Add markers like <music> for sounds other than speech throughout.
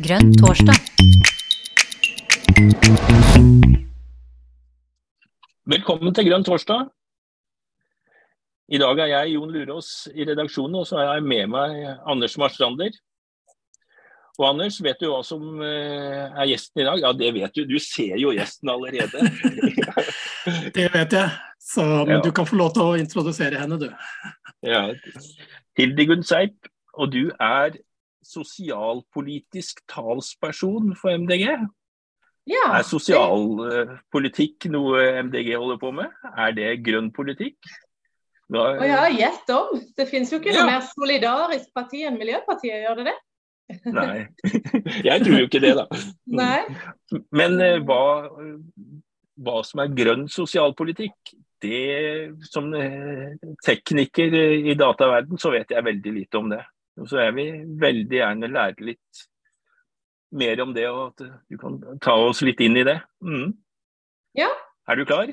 Grønn torsdag. Velkommen til Grønn torsdag. I dag er jeg Jon Lurås i redaksjonen, og så har jeg med meg Anders Marstrander. Og Anders, vet du hva som eh, er gjesten i dag? Ja, det vet du. Du ser jo gjesten allerede. <laughs> det vet jeg, så, men ja. du kan få lov til å introdusere henne, du. Ja. Hildegunn Seip, og du er sosialpolitisk talsperson for MDG. Ja, er sosialpolitikk noe MDG holder på med? Er det grønn politikk? Da, Å ja, gjett om. Det finnes jo ikke ja. noe mer solidarisk parti enn Miljøpartiet, gjør det det? Nei, <laughs> jeg tror jo ikke det, da. Nei. Men uh, hva, hva, som er grønn sosialpolitikk, det som uh, tekniker i dataverden, så vet jeg veldig lite om det. Og så jeg vil veldig gjerne lære litt mer om det, og at du kan ta oss litt inn i det. Mm. Ja. Er du klar?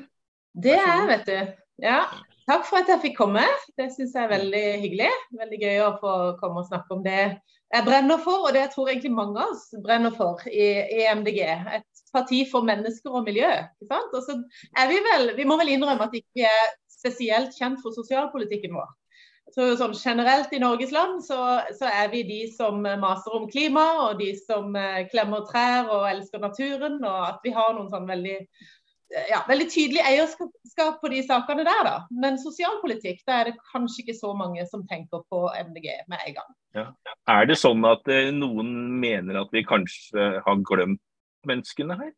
Det er jeg, vet du. Ja. Takk for at jeg fikk komme. Det syns jeg er veldig hyggelig. Veldig gøy å få komme og snakke om det jeg brenner for, og det jeg tror egentlig mange av oss brenner for i, i MDG. Et parti for mennesker og miljø. Og så er vi vel, vi må vel innrømme at vi ikke er spesielt kjent for sosialpolitikken vår. Så sånn Generelt i Norges land så, så, er vi de som maser om klima, og de som eh, klemmer trær og elsker naturen. Og at vi har noen sånn veldig, eh, ja, veldig tydelig eierskap på de sakene der. da. Men sosialpolitikk, da er det kanskje ikke så mange som tenker på MDG med en gang. Ja. Er det sånn at eh, noen mener at vi kanskje har glemt menneskene her?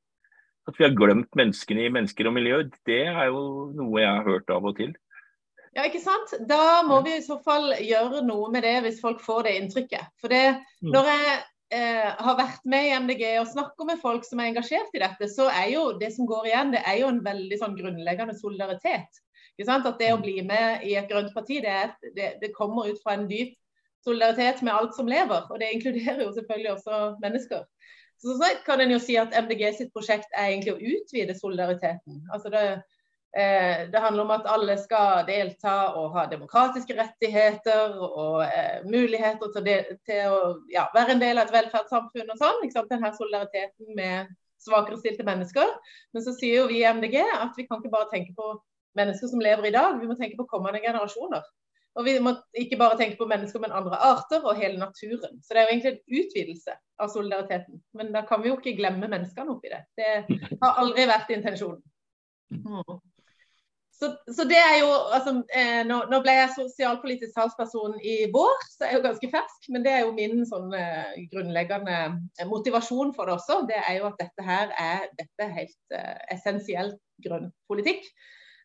At vi har glemt menneskene i mennesker og miljø? Det er jo noe jeg har hørt av og til. Ja, ikke sant? Da må vi i så fall gjøre noe med det, hvis folk får det inntrykket. For det, mm. når jeg eh, har vært med i MDG og snakker med folk som er engasjert i dette, så er jo det som går igjen, det er jo en veldig sånn grunnleggende solidaritet. Ikke sant? At det å mm. bli med i et grønt parti, det, er, det, det kommer ut fra en dyp solidaritet med alt som lever. Og det inkluderer jo selvfølgelig også mennesker. Så, så kan en jo si at MDG sitt prosjekt er egentlig å utvide solidariteten. Altså det det handler om at alle skal delta og ha demokratiske rettigheter og eh, muligheter til, de, til å ja, være en del av et velferdssamfunn og sånn. Denne solidariteten med svakere stilte mennesker. Men så sier jo vi i MDG at vi kan ikke bare tenke på mennesker som lever i dag, vi må tenke på kommende generasjoner. Og vi må ikke bare tenke på mennesker, men andre arter og hele naturen. Så det er jo egentlig en utvidelse av solidariteten. Men da kan vi jo ikke glemme menneskene oppi det. Det har aldri vært intensjonen. Mm. Så, så, det er jo, altså, eh, nå, nå, ble jeg sosialpolitisk talsperson i vår, så jeg er jo ganske fersk. Men det er jo min sånn, eh, grunnleggende eh, motivasjon for det også. Det er jo at dette her er, dette helt eh, essensielt grønn politikk.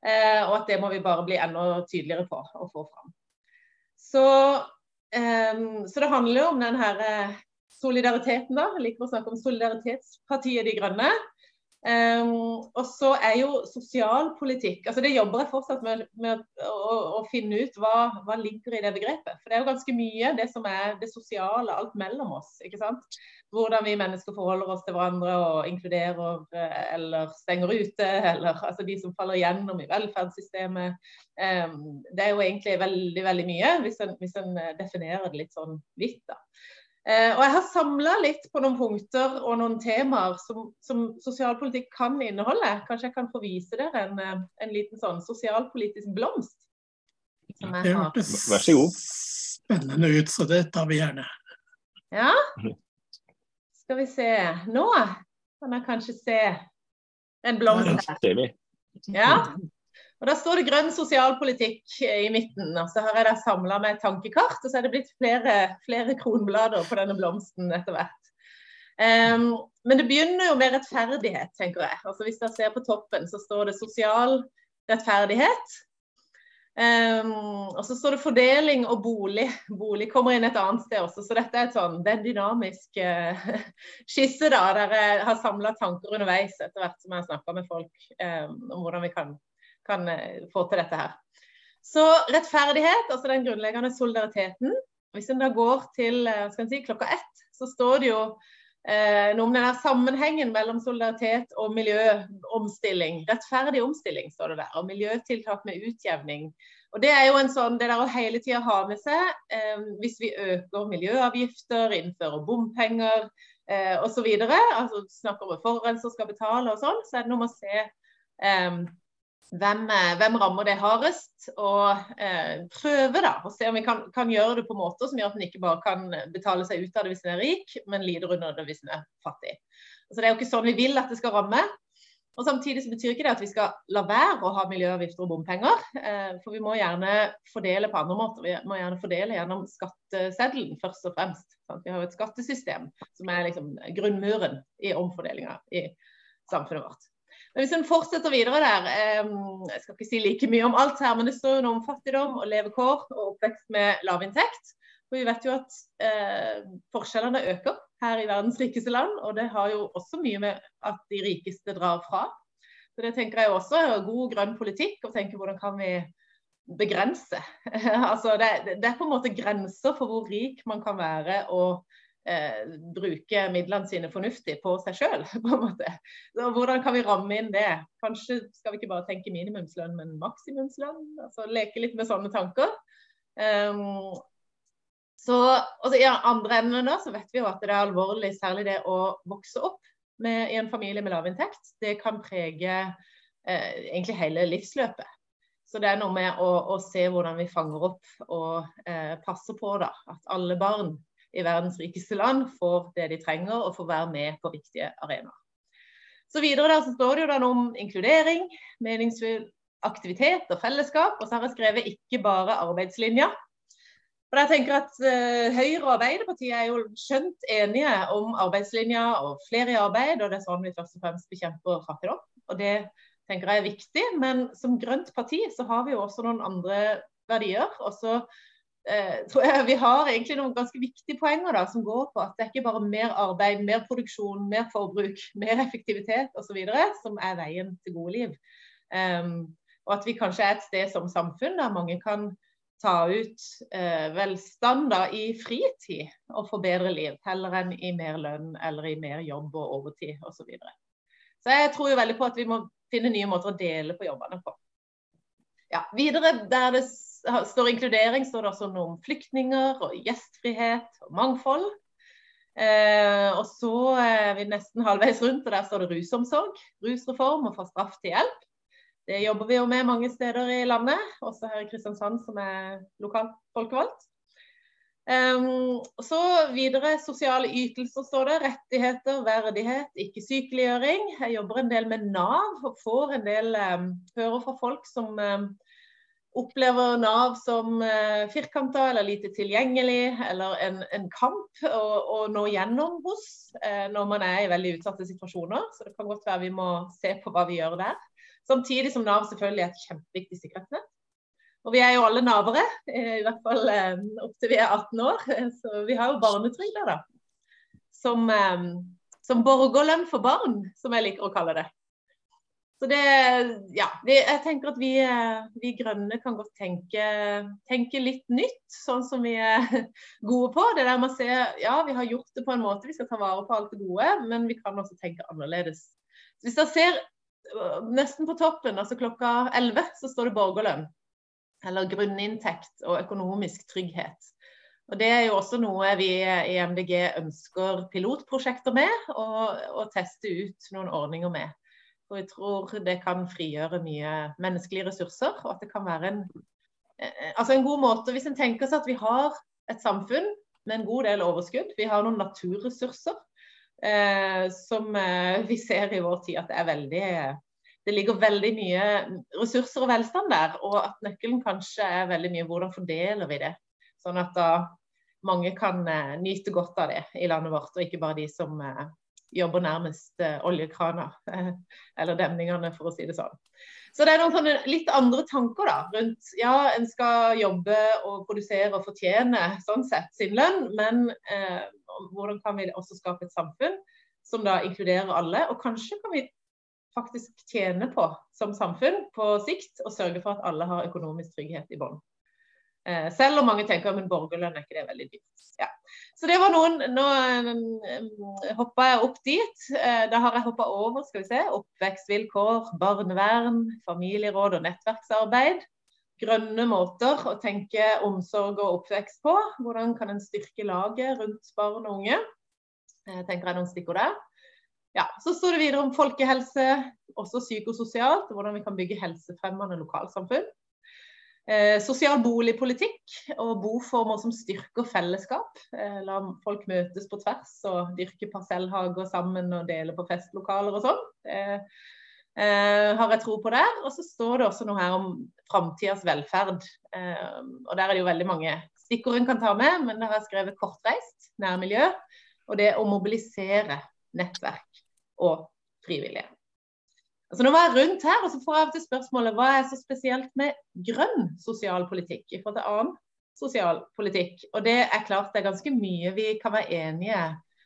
Eh, og at det må vi bare bli enda tydeligere på å få fram. Så, eh, så det handler jo om den her solidariteten, da. Jeg liker å snakke om Solidaritetspartiet De Grønne. Um, og så er jo sosialpolitikk altså Det jobber jeg fortsatt med, med å, å, finne ut hva, hva ligger i det begrepet. For det er jo ganske mye det som er det sosiale, alt mellom oss. ikke sant? Hvordan vi mennesker forholder oss til hverandre og inkluderer eh, eller stenger ute. <laughs> eller altså De som faller gjennom i velferdssystemet. Um, det er jo egentlig veldig veldig mye, hvis en, hvis en definerer det litt sånn vidt. da. Eh, og jeg har samla litt på noen punkter og noen temaer som, som, sosialpolitikk kan inneholde. Kanskje jeg kan få vise dere en, eh, en liten sånn sosialpolitisk blomst. Som jeg har. det hørtes spennende ut, så det tar vi gjerne. Ja. Skal vi se. Nå kan jeg kanskje se en blomst her. Ja. Og Da står det grønn sosialpolitikk i midten. og Så har jeg der samla med et tankekart, og så er det blitt flere, flere kronblader på denne blomsten etter hvert. Um, men det begynner jo med rettferdighet, tenker jeg. Altså Hvis dere ser på toppen, så står det sosial rettferdighet. Um, og så står det fordeling og bolig. Bolig kommer inn et annet sted også. Så dette er, et sånn, det er en dynamisk uh, <laughs> skisse da, der jeg har samla tanker underveis etter hvert som jeg har snakka med folk um, om hvordan vi kan kan eh, få til dette her. Så rettferdighet, altså den grunnleggende solidariteten. Hvis en da går til eh, si, klokka ett, så står det jo eh, noe om denne sammenhengen mellom solidaritet og miljøomstilling. Rettferdig omstilling, står det der. Og miljøtiltak med utjevning. Og Det er jo en sånn, det der å hele tida ha med seg eh, hvis vi øker miljøavgifter, innfører bompenger eh, osv. Altså, snakker om forurenser skal betale og sånn, så er det noe med å se eh, hvem, eh, hvem, rammer det hardest, og eh, prøve da, og se om vi kan, kan, gjøre det på måter som gjør at en ikke bare kan betale seg ut av det hvis en er rik, men lider under det hvis en er fattig. Altså, det er jo ikke sånn vi vil at det skal ramme. Og Samtidig så betyr ikke det at vi skal la være å ha miljøavgifter og bompenger. Eh, for vi må gjerne fordele på andre måter. Vi må gjerne fordele gjennom skatteseddelen først og fremst. Vi har jo et skattesystem som er liksom grunnmuren i omfordelinga i samfunnet vårt. Men Hvis en fortsetter videre der, jeg skal ikke si like mye om alt her, men det står jo noe om fattigdom og levekår og oppvekst med lavinntekt. For vi vet jo at eh, forskjellene øker her i verdens rikeste land, og det har jo også mye med at de rikeste drar fra. Så Det tenker jeg også er god grønn politikk å tenke hvordan kan vi begrense. <laughs> altså det, det, er på en måte grenser for hvor rik man kan være og eh, bruke midlene sine fornuftig på seg sjøl. <laughs> Hvordan kan vi ramme inn det? Kanskje skal vi ikke bare tenke minimumslønn, men maksimumslønn? altså Leke litt med sånne tanker. Um, så altså, I andre enden så vet vi jo at det er alvorlig, særlig det å vokse opp med, i en familie med lavinntekt. Det kan prege eh, egentlig hele livsløpet. Så det er noe med å, å se hvordan vi fanger opp og eh, passer på da, at alle barn i verdens rikeste land får det de trenger og får være med på viktige arenaer. Så videre der så står det jo da om inkludering, meningsfull aktivitet og fellesskap. Og så har jeg skrevet ikke bare arbeidslinja, for jeg tenker at uh, Høyre og Arbeiderpartiet er jo skjønt enige om arbeidslinja og flere i arbeid, og det er sånn vi først og fremst bekjemper fattigdom. Og det tenker jeg er viktig. Men som grønt parti så har vi jo også noen andre verdier. Og så uh, tror jeg vi har egentlig noen ganske viktige poenger da, som går på at det er ikke bare mer arbeid, mer produksjon, mer forbruk, mer effektivitet osv. som er veien til gode liv. Um, og at vi kanskje er et sted som samfunn der mange kan ta ut eh, velstand da, i fritid og få bedre liv, heller enn i mer lønn eller i mer jobb og overtid osv. Så, videre. så jeg tror jo veldig på at vi må finne nye måter å dele på jobbene på. Ja, videre, der det står inkludering, står det også noe om flyktninger og gjestfrihet og mangfold. Eh, og så er vi nesten halvveis rundt, og der står det rusomsorg, rusreform og fra straff til hjelp. Det jobber vi jo med mange steder i landet, også her i Kristiansand som er lokalt folkevalgt. Um, så videre sosiale ytelser står det. Rettigheter, verdighet, ikke sykeliggjøring. Jeg jobber en del med Nav og får en del um, hører fra folk som um, opplever Nav som eh, firkanta eller lite tilgjengelig, eller en, en kamp å, å, nå gjennom hos eh, når man er i veldig utsatte situasjoner. Så det kan godt være vi må se på hva vi gjør der. Samtidig som Nav selvfølgelig er et kjempeviktig sikkerhetsnett. Og vi er jo alle navere, i hvert fall eh, opp til vi er 18 år. Så vi har jo barnetrygder, da. Som, eh, som borgerlønn for barn, som jeg liker å kalle det. Så det, ja, jeg tenker at vi, eh, vi grønne kan godt tenke, tenke, litt nytt, sånn som vi er <laughs> gode på. Det der med å se ja, vi har gjort det på en måte, vi skal ta vare på alt det gode, men vi kan også tenke annerledes. Hvis dere ser nesten på toppen, altså klokka 11, så står det borgerlønn. Eller grunninntekt og økonomisk trygghet. Og Det er jo også noe vi i MDG ønsker pilotprosjekter med, og, og teste ut noen ordninger med. For jeg tror det kan frigjøre mye menneskelige ressurser, og at det kan være en, eh, altså en god måte Hvis en tenker seg at vi har et samfunn med en god del overskudd, vi har noen naturressurser eh, som eh, vi ser i vår tid at det er veldig det ligger veldig mye ressurser og velstand der, og at nøkkelen kanskje er veldig mye hvordan fordeler vi det. Sånn at da mange kan eh, nyte godt av det i landet vårt, og ikke bare de som eh, jobber nærmest eh, oljekrana eller demningene, for å si det sånn. Så det er noen sånne litt andre tanker da, rundt ja, en skal jobbe og produsere og fortjene sånn sett sin lønn, men eh, hvordan kan vi også skape et samfunn som da inkluderer alle? Og kanskje kan vi faktisk tjene på som samfunn på sikt, og sørge for at alle har økonomisk trygghet i bånn. Eh, selv om mange tenker at borgerlønn er ikke det veldig dyrt. Ja. Så det var noen Nå um, hoppa jeg opp dit. Eh, da har jeg hoppa over skal vi se, oppvekstvilkår, barnevern, familieråd og nettverksarbeid. Grønne måter å tenke omsorg og oppvekst på. Hvordan kan en styrke laget rundt barn og unge? Jeg tenker jeg noen stikkord der. Ja, Så står det videre om folkehelse, også psykososialt, hvordan vi kan bygge helsefremmende lokalsamfunn. Eh, sosial boligpolitikk og boformer som styrker fellesskap. Eh, la folk møtes på tvers og dyrke parsellhager sammen og dele på festlokaler og sånn. Eh, har jeg tro på der. Og så står det også noe her om framtidas velferd. Eh, og der er det jo veldig mange stikkord en kan ta med, men der har jeg skrevet kortreist, nærmiljø, og det å mobilisere nettverk og frivillige. Altså nå var jeg rundt her, og så får jeg av til spørsmålet hva er så spesielt med grønn sosialpolitikk i forhold til annen sosialpolitikk. Og det er klart det er ganske mye vi kan være enige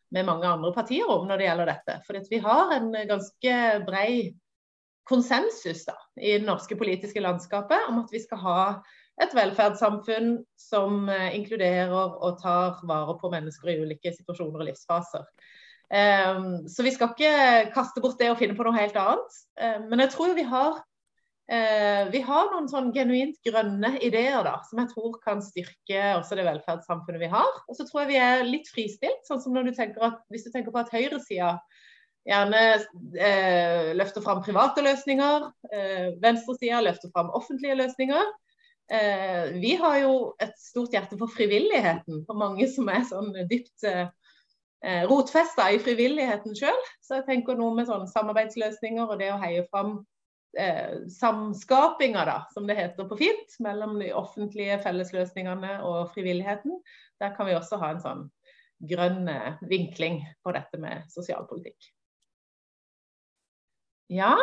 med mange andre partier om når det gjelder dette. For vi har en ganske brei konsensus da, i det norske politiske landskapet om at vi skal ha et velferdssamfunn som eh, inkluderer og tar vare på mennesker i ulike situasjoner og livsfaser. Um, så vi skal ikke kaste bort det og finne på noe helt annet. Um, men jeg tror vi har, uh, vi har noen sånn genuint grønne ideer da, som jeg tror kan styrke også det velferdssamfunnet vi har. Og så tror jeg vi er litt fristilt. sånn som når du tenker at, Hvis du tenker på at høyresida gjerne uh, løfter fram private løsninger, uh, venstresida løfter fram offentlige løsninger. vi har jo et stort hjerte for frivilligheten, for mange som er sånn dypt eh, rotfesta i frivilligheten sjøl. Så jeg tenker noe med sånne samarbeidsløsninger og det å heie fram eh, samskapinga, da, som det heter på fint, mellom de offentlige fellesløsningene og frivilligheten. Der kan vi også ha en sånn grønn eh, vinkling på dette med sosialpolitikk. Ja,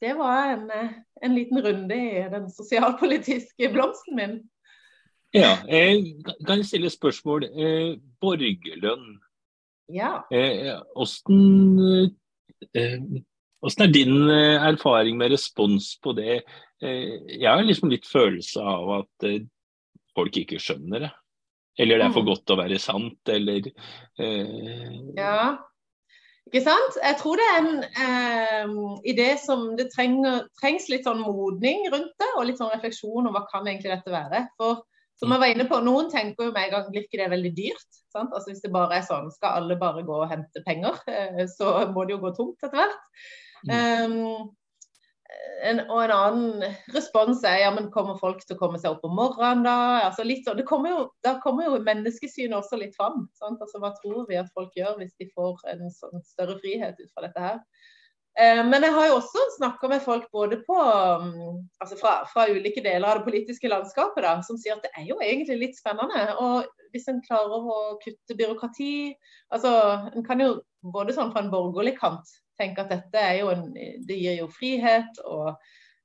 det var en, eh, en liten runde i den sosialpolitiske blomsten min. Ja, jeg kan stille spørsmål. Eh, borgerlønn, ja. Eh, eh, er din eh, erfaring med respons på det? Jeg har liksom litt følelse av at folk ikke skjønner det. Eller det er for mm. godt å være sant, eller eh... Ja, ikke sant. Jeg tror det er en eh, idé som det trenger, trengs litt sånn modning rundt det, og litt sånn refleksjon om hva kan egentlig dette være. For som jeg var inne på, Noen tenker jo med en gang blir ikke det veldig dyrt. Sant? Altså Hvis det bare er sånn, skal alle bare gå og hente penger, eh, så må det jo gå tomt etter hvert. Mm. Um, en, og en annen respons er ja, men kommer folk til å komme seg opp om morgenen da? Altså litt, det kommer jo, da kommer jo menneskesynet også litt fram. Sant? Altså Hva tror vi at folk gjør hvis de får en sånn større frihet ut fra dette her? Eh, men jeg har jo også snakka med folk både på, mm, altså fra, fra, ulike deler av det politiske landskapet da, som sier at det er jo egentlig litt spennende. Og hvis en klarer å kutte byråkrati altså En kan jo både sånn fra en borgerlig kant tenke at dette er jo en, det gir jo frihet, og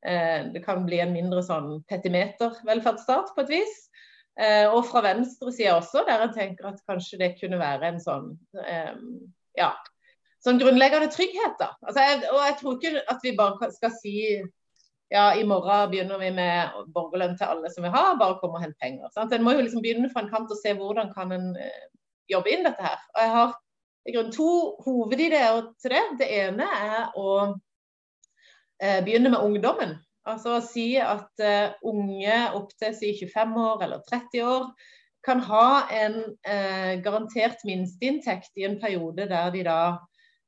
eh, det kan bli en mindre sånn petimeter-velferdsstat på et vis. Eh, og fra venstresida også, der en tenker at kanskje det kunne være en sånn eh, ja, sånn grunnleggende trygghet. da. Altså, jeg, og jeg tror ikke at vi bare skal si ja, i morgen begynner vi med borgerlønn til alle som vil ha, bare kom og hent penger. Sant? En må jo liksom begynne fra en kant og se hvordan kan en eh, jobbe inn dette her. Og Jeg har i grunn to hovedideer til det. Det ene er å eh, begynne med ungdommen. Altså å si at eh, unge opptil si 25 år eller 30 år kan ha en garantert minsteinntekt i en periode der de da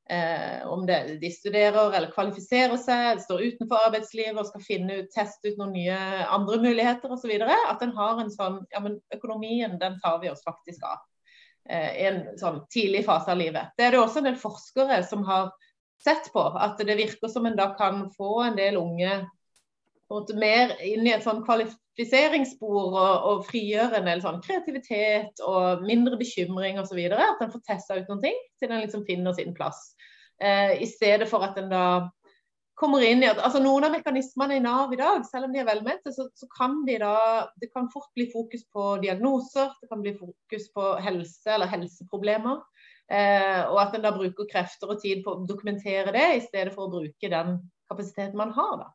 Eh, om det, de studerer eller kvalifiserer seg, står utenfor arbeidslivet og skal finne ut, teste ut noen nye andre muligheter osv. At en har en sånn ja, men økonomien den tar vi oss faktisk av eh, en sånn tidlig fase av livet. Det er det også en del forskere som har sett på. At det virker som en da kan få en del unge mer inn i et sånn kvalifiseringsspor og, og frigjøre en del sånn kreativitet og mindre bekymring osv. At en får testa ut noen ting til en liksom finner sin plass. Eh, I stedet for at en da kommer inn i at altså Noen av mekanismene i Nav i dag, selv om de er velmente, så, så, kan de da Det kan fort bli fokus på diagnoser, det kan bli fokus på helse eller helseproblemer. Eh, og at en da bruker krefter og tid på å dokumentere det, i stedet for å bruke den kapasiteten man har. da.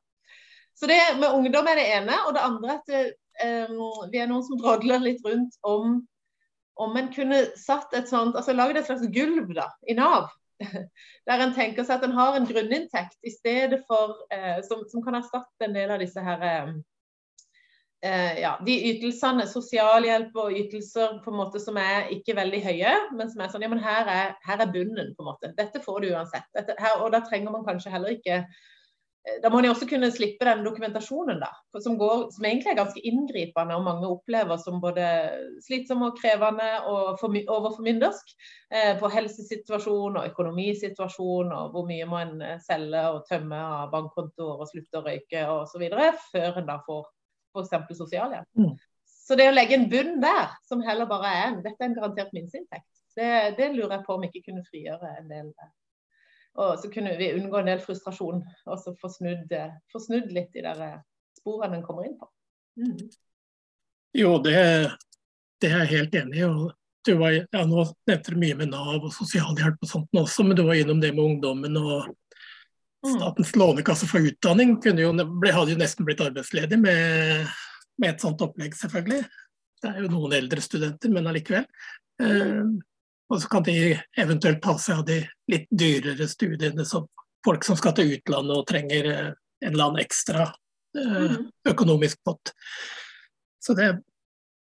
Så det med ungdom er det ene. Og det andre at at um, vi er noen som drodler litt rundt om om en kunne satt et sånt, altså laget et slags gulv da, i Nav. <laughs> Der en tenker seg at en har en grunninntekt i stedet for, eh, som, som, kan erstatte en del av disse her, eh, eh, ja, de ytelsene, sosialhjelp og ytelser på en måte som er ikke veldig høye, men som er sånn ja, men her er, her er bunnen. på en måte. Dette får du uansett. Dette, her, og da trenger man kanskje heller ikke eh, da må de også kunne slippe den dokumentasjonen, da, som, går, som egentlig er ganske inngripende og mange opplever som både slitsom og krevende og overformyndersk eh, på helsesituasjon og økonomisituasjon og hvor mye må en eh, selge og tømme av bankkontoer og slutte å røyke osv. før en da får f.eks. sosialhjelp. Mm. Så det å legge en bunn der, som heller bare er en Dette er en garantert minsteinntekt. Det, det, lurer jeg på om jeg ikke kunne frigjøre en del Og så kunne vi unngå en del frustrasjon og så få snudd, litt de der sporene en kommer inn på. Mm. Jo, det, det, er jeg helt enig i. Du var, ja, nå nevnte du mye med Nav og sosialhjelp og sånt også, men du var innom det med ungdommen og Mm. Statens lånekasse for utdanning jo, ble, hadde jo nesten blitt arbeidsledig med, med, et sånt opplegg, selvfølgelig. Det er jo noen eldre studenter, men allikevel. Eh, og så kan de eventuelt ta seg av de litt dyrere studiene, som folk som skal til utlandet og trenger eh, en eller annen ekstra eh, mm. økonomisk pott. Så det,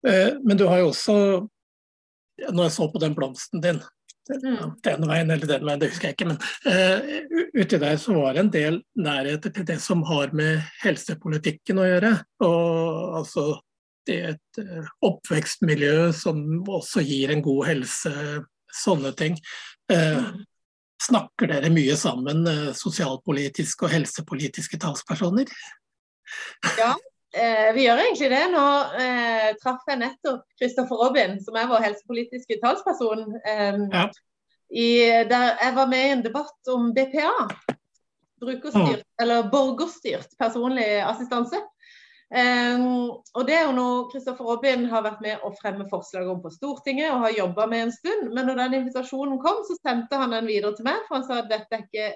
eh, men du har jo også, når jeg så på den blomsten din, Mm. den veien eller den veien, det husker jeg ikke. Men uh, uti der så var det en del nærheter til det som har med helsepolitikken å gjøre. Og altså er et uh, oppvekstmiljø som også gir en god helse, sånne ting. Eh, snakker dere mye sammen, sosialpolitiske og helsepolitiske talspersoner? Ja, vi gjør egentlig det. Nå eh, traff jeg nettopp Christopher Robin, som er vår helsepolitiske talsperson. Eh, ja. i, der jeg var med i en debatt om BPA. Brukerstyrt, mm. eller borgerstyrt personlig assistanse. Eh, og Det er jo noe Kristoffer Robin har vært med å fremme forslag om på Stortinget og har jobba med en stund. Men når den invitasjonen kom, så sendte han den videre til meg. For han sa at dette er ikke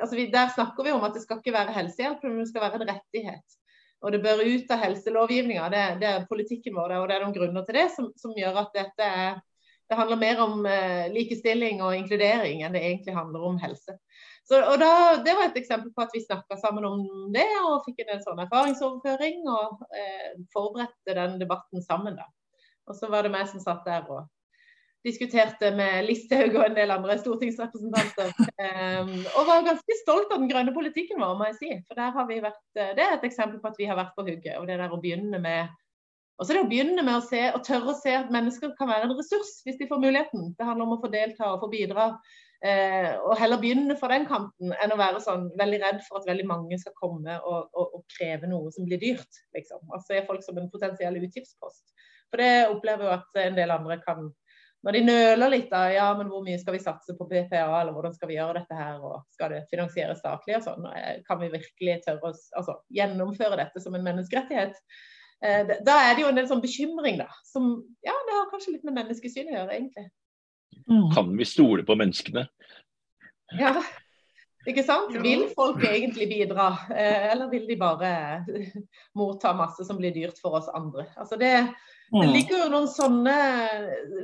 altså Der snakker vi om at det skal ikke være helsehjelp, men det skal være en rettighet. Og det bør ut av helselovgivninga. Det, det, er politikken vår, og det er noen grunner til det som, som gjør at dette er, det handler mer om eh, likestilling og inkludering enn det egentlig handler om helse. Så, og da, Det var et eksempel på at vi snakka sammen om det og fikk en sånn erfaringsoverføring. Og eh, forberedte den debatten sammen. da. Og så var det meg som satt der og diskuterte med Listhaug og en del andre stortingsrepresentanter. Um, <laughs> og var ganske stolt av den grønne politikken vår, må jeg si. For der har vi vært, eh, det er et eksempel på at vi har vært på hugget. Og det der å begynne med og så det å begynne med å se, og tørre å se at mennesker kan være en ressurs hvis de får muligheten. Det handler om å få delta og få bidra. Eh, og heller begynne fra den kanten enn å være sånn veldig redd for at veldig mange skal komme og, og, og kreve noe som blir dyrt. liksom. Altså er folk som en potensiell utgiftspost. For det opplever jo at en del andre kan når de nøler litt, da, ja, men hvor mye skal vi satse på BPA, eller hvordan skal vi gjøre dette her, og skal det finansieres statlig og sånn, eh, kan vi virkelig tørre å altså, gjennomføre dette som en menneskerettighet? Eh, da er det jo en del sånn bekymring, da, som ja, det har kanskje litt med menneskesyn å gjøre, egentlig. Mm. Kan vi stole på menneskene? Ja, ikke sant? Vil folk egentlig bidra, eh, eller vil de bare <laughs> motta masse som blir dyrt for oss andre? Altså det, det ligger jo noen sånne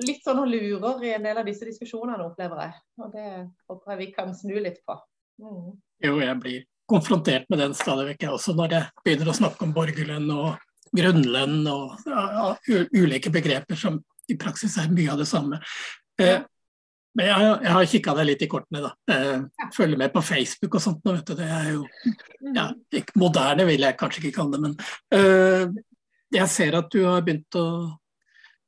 litt sånne lurer i en del av disse diskusjonene, opplever jeg. Og det håper jeg vi kan snu litt på. Mm. Jo, jeg blir konfrontert med den stadig vekk, jeg også, når jeg begynner å snakke om borgerlønn og grunnlønn og ja, ulike begreper som i praksis er mye av det samme. Eh, men jeg, jeg har kikka deg litt i kortene, da. Eh, følger med på Facebook og sånt. Vet du. Det er jo ja, ikke, moderne, vil jeg kanskje ikke kalle det, men eh, jeg ser at du har begynt å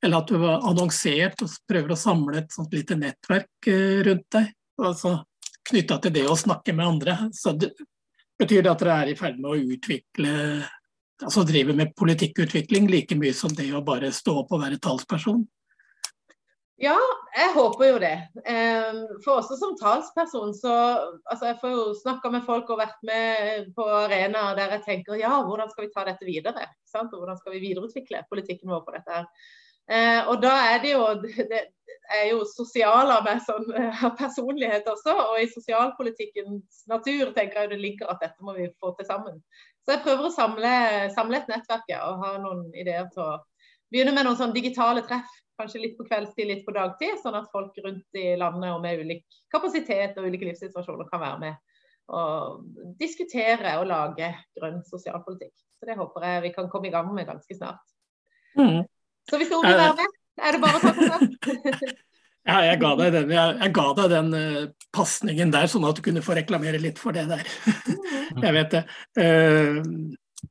Eller at du har annonsert og prøver å samle et sånt lite nettverk rundt deg. Altså knytta til det å snakke med andre. Så det, betyr det at dere er i ferd med å utvikle Altså drive med politikkutvikling like mye som det å bare stå opp og være talsperson? Ja, jeg håper jo det. Ehm, for også som talsperson, så altså Jeg får jo snakka med folk og vært med på arenaer der jeg tenker ja, hvordan skal vi ta dette videre? Og hvordan skal vi videreutvikle politikken vår på dette her? Eh, og da er det jo det er jo sosial av meg som har personlighet også. Og i sosialpolitikkens natur tenker jeg det ligger at dette må vi få til sammen. Så jeg prøver å samle, samle et nettverk og ha noen ideer til å begynne med noen sånn digitale treff. Kanskje litt på kveldstid, litt på dagtid, sånn at folk rundt i landet og med ulik kapasitet og ulike livssituasjoner kan være med og diskutere og lage grønn sosialpolitikk. Så det håper jeg vi kan komme i gang med ganske snart. Mm. Så hvis noen vil være med, er det bare å ta kontakt. <laughs> Ja, jeg ga deg den, jeg, jeg ga deg den uh, pasningen der, sånn at du kunne få reklamere litt for det der. Mm. <laughs> jeg vet det. Uh,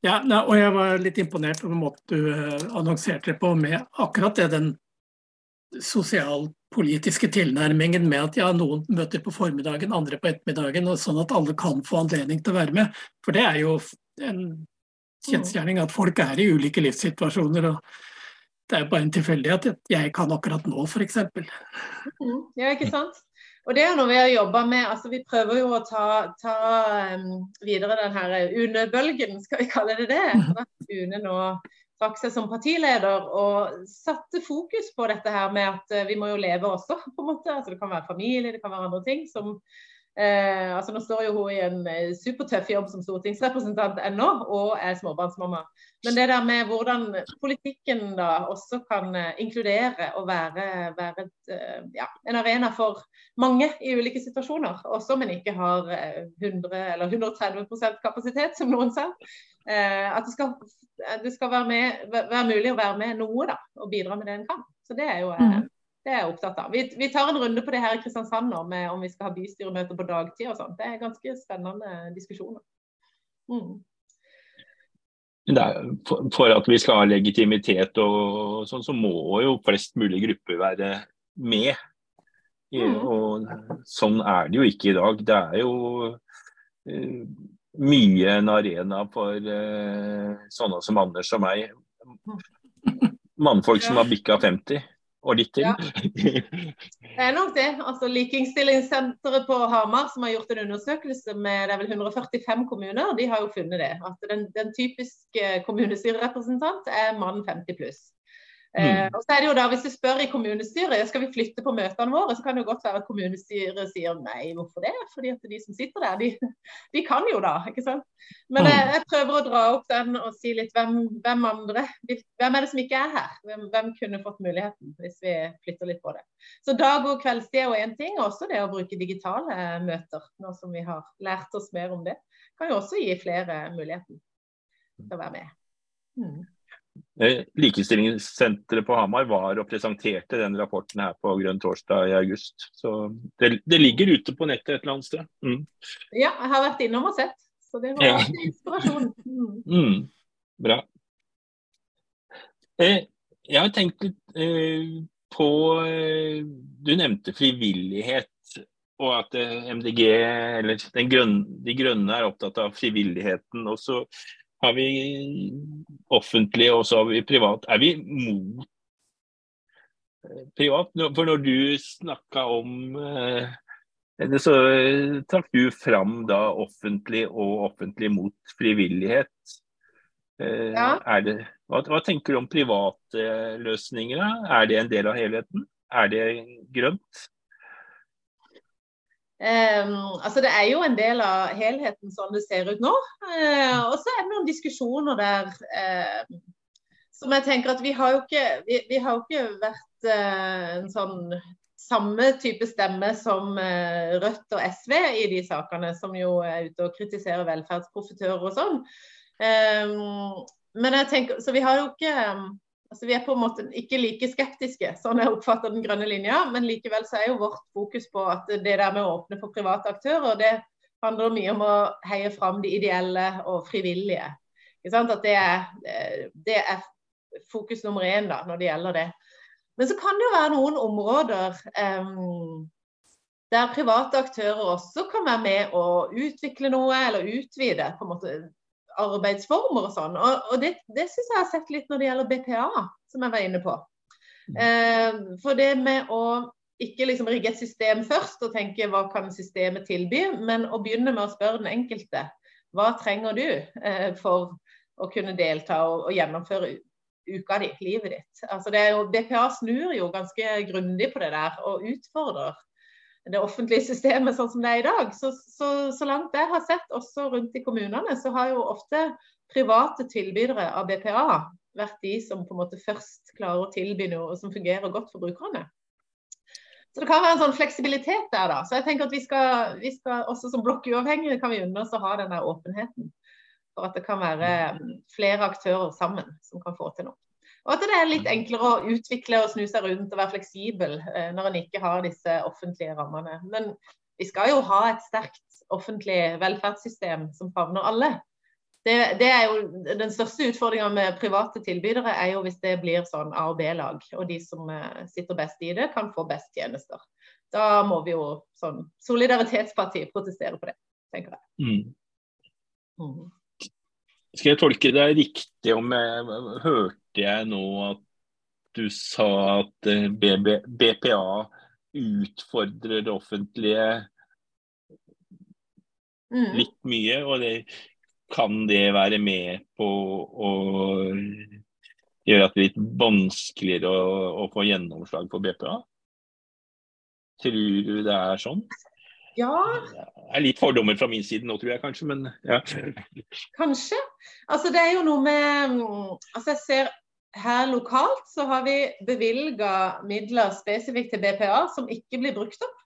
ja, og jeg var litt imponert over måten du uh, annonserte det på, med akkurat det den sosialpolitiske tilnærmingen med at ja, noen møter på formiddagen, andre på ettermiddagen, og sånn at alle kan få anledning til å være med. For det er jo en kjensgjerning at folk er i ulike livssituasjoner. og det er bare en tilfeldighet at jeg kan akkurat nå, f.eks. Mm, ja, ikke sant. Og det er noe vi har jobba med. altså Vi prøver jo å ta, ta um, videre den her UNE-bølgen, skal vi kalle det det. Sånn <laughs> at UNE nå trakk seg som partileder og satte fokus på dette her med at uh, vi må jo leve også, på en måte. Altså Det kan være familie, det kan være andre ting som Eh, altså Nå står jo hun i en eh, supertøff jobb som stortingsrepresentant ennå, og er småbarnsmamma. Men det der med hvordan politikken da også kan eh, inkludere og være, være et, eh, ja, en arena for mange i ulike situasjoner, også om en ikke har 100 eller 130% kapasitet, som noen sa. Eh, at det skal, det skal være, med, være, mulig å være med noe da, og bidra med det en kan. Så det er jo mm. Det er jeg opptatt av. Vi, vi, tar en runde på det her i Kristiansand nå, med om vi skal ha bystyremøter på dagtid og sånn. Det er ganske spennende diskusjoner. Mm. Er, for, for, at vi skal ha legitimitet og sånn, så må jo flest mulig grupper være med. Mm. Og sånn er det jo ikke i dag. Det er jo mye en arena for uh, sånne som Anders og meg. Mannfolk som har bikka 50 og litt til. Ja. Det er nok det. altså Likestillingssenteret på Hamar som har gjort en undersøkelse med det er vel 145 kommuner, de har jo funnet det. At den, den typiske kommunestyrerepresentant er mann 50 pluss. Mm. Eh, og så er det jo da, Hvis du spør i kommunestyret skal vi flytte på møtene våre, så kan det jo godt være at kommunestyret sier nei, hvorfor det? Fordi at de som sitter der, de, de kan jo da. ikke sant? Men jeg, mm. jeg, prøver å dra opp den og si litt hvem, hvem andre Hvem er det som ikke er her? Hvem, hvem, kunne fått muligheten hvis vi flytter litt på det? Så dag- og kveldstid er jo én ting, også det å bruke digitale møter, nå som vi har lært oss mer om det, kan jo også gi flere muligheten til å være med. Mm. Eh, likestillingssenteret på Hamar var og presenterte den rapporten her på Grønn torsdag i august. Så det, det ligger ute på nettet et eller annet sted. Mm. Ja, jeg har vært innom og sett. Så det var ja. inspirasjon. Mm. Mm. Bra. Eh, jeg har tenkt litt eh, på eh, Du nevnte frivillighet. Og at eh, MDG, eller grønne, De Grønne, er opptatt av frivilligheten. Og så har vi offentlig og så har vi privat. Er vi mot eh, privat? For når du snakka om eh, så trakk du fram da offentlig og offentlig mot frivillighet. Eh, ja. Det, hva, hva, tenker du om private løsninger? Er det en del av helheten? Er det grønt? Um, altså Det er jo en del av helheten sånn det ser ut nå. Uh, og så er det noen diskusjoner der uh, som jeg tenker at vi har jo ikke, vi, vi har jo ikke vært uh, en sånn samme type stemme som Rødt og SV i de sakene, som jo er ute og kritiserer velferdsprofitører og sånn. Um, men jeg tenker, Så vi har jo ikke Altså, vi er på en måte ikke like skeptiske, sånn jeg oppfatter den grønne linja. Men likevel så er jo vårt fokus på at det der med å åpne for private aktører, det handler mye om å heie fram de ideelle og frivillige. At det er, det er, fokus nummer én da, når det gjelder det. Men så kan det jo være noen områder um, der private aktører også kan være med å utvikle noe eller utvide på en måte arbeidsformer og sånn. Og, og det, det syns jeg har sett litt når det gjelder BPA, som jeg var inne på. Mm. Eh, for det med å ikke liksom rigge et system først og tenke hva kan systemet tilby, men å begynne med å spørre den enkelte hva trenger du eh, for å kunne delta og, og, gjennomføre uka di, livet ditt. Altså det jo, BPA snur jo ganske grundig på det der og utfordrer det offentlige systemet sånn som det er i dag. Så, så, så, langt jeg har sett, også rundt i kommunene, så har jo ofte private tilbydere av BPA vært de som på en måte først klarer å tilby noe som fungerer godt for brukerne. Så det kan være en sånn fleksibilitet der, da. Så jeg tenker at vi skal, vi skal også som blokkuavhengige kan vi unne oss å ha den der åpenheten. For at det kan være flere aktører sammen som kan få til noe. Og at det er litt enklere å utvikle og snu seg rundt og være fleksibel eh, når en ikke har disse offentlige rammene. Men vi skal jo ha et sterkt offentlig velferdssystem som favner alle. Det, det, er jo Den største utfordringa med private tilbydere er jo hvis det blir sånn A- og B-lag, og de som eh, sitter best i det, kan få best tjenester. Da må vi jo sånn solidaritetsparti protestere på det, tenker jeg. Mm. Mm. Skal jeg tolke deg riktig om jeg hørte jeg nå at du sa at eh, BB, BPA utfordrer det offentlige mm. litt mye. Og det, kan det være med på å gjøre at det er litt vanskeligere å, å få gjennomslag for BPA? Tror du det er sånn? Ja. Det er litt fordommer fra min side nå, tror jeg kanskje, men ja. Kanskje. Altså det er jo noe med Altså jeg ser her lokalt så har vi bevilga midler spesifikt til BPA som ikke blir brukt opp.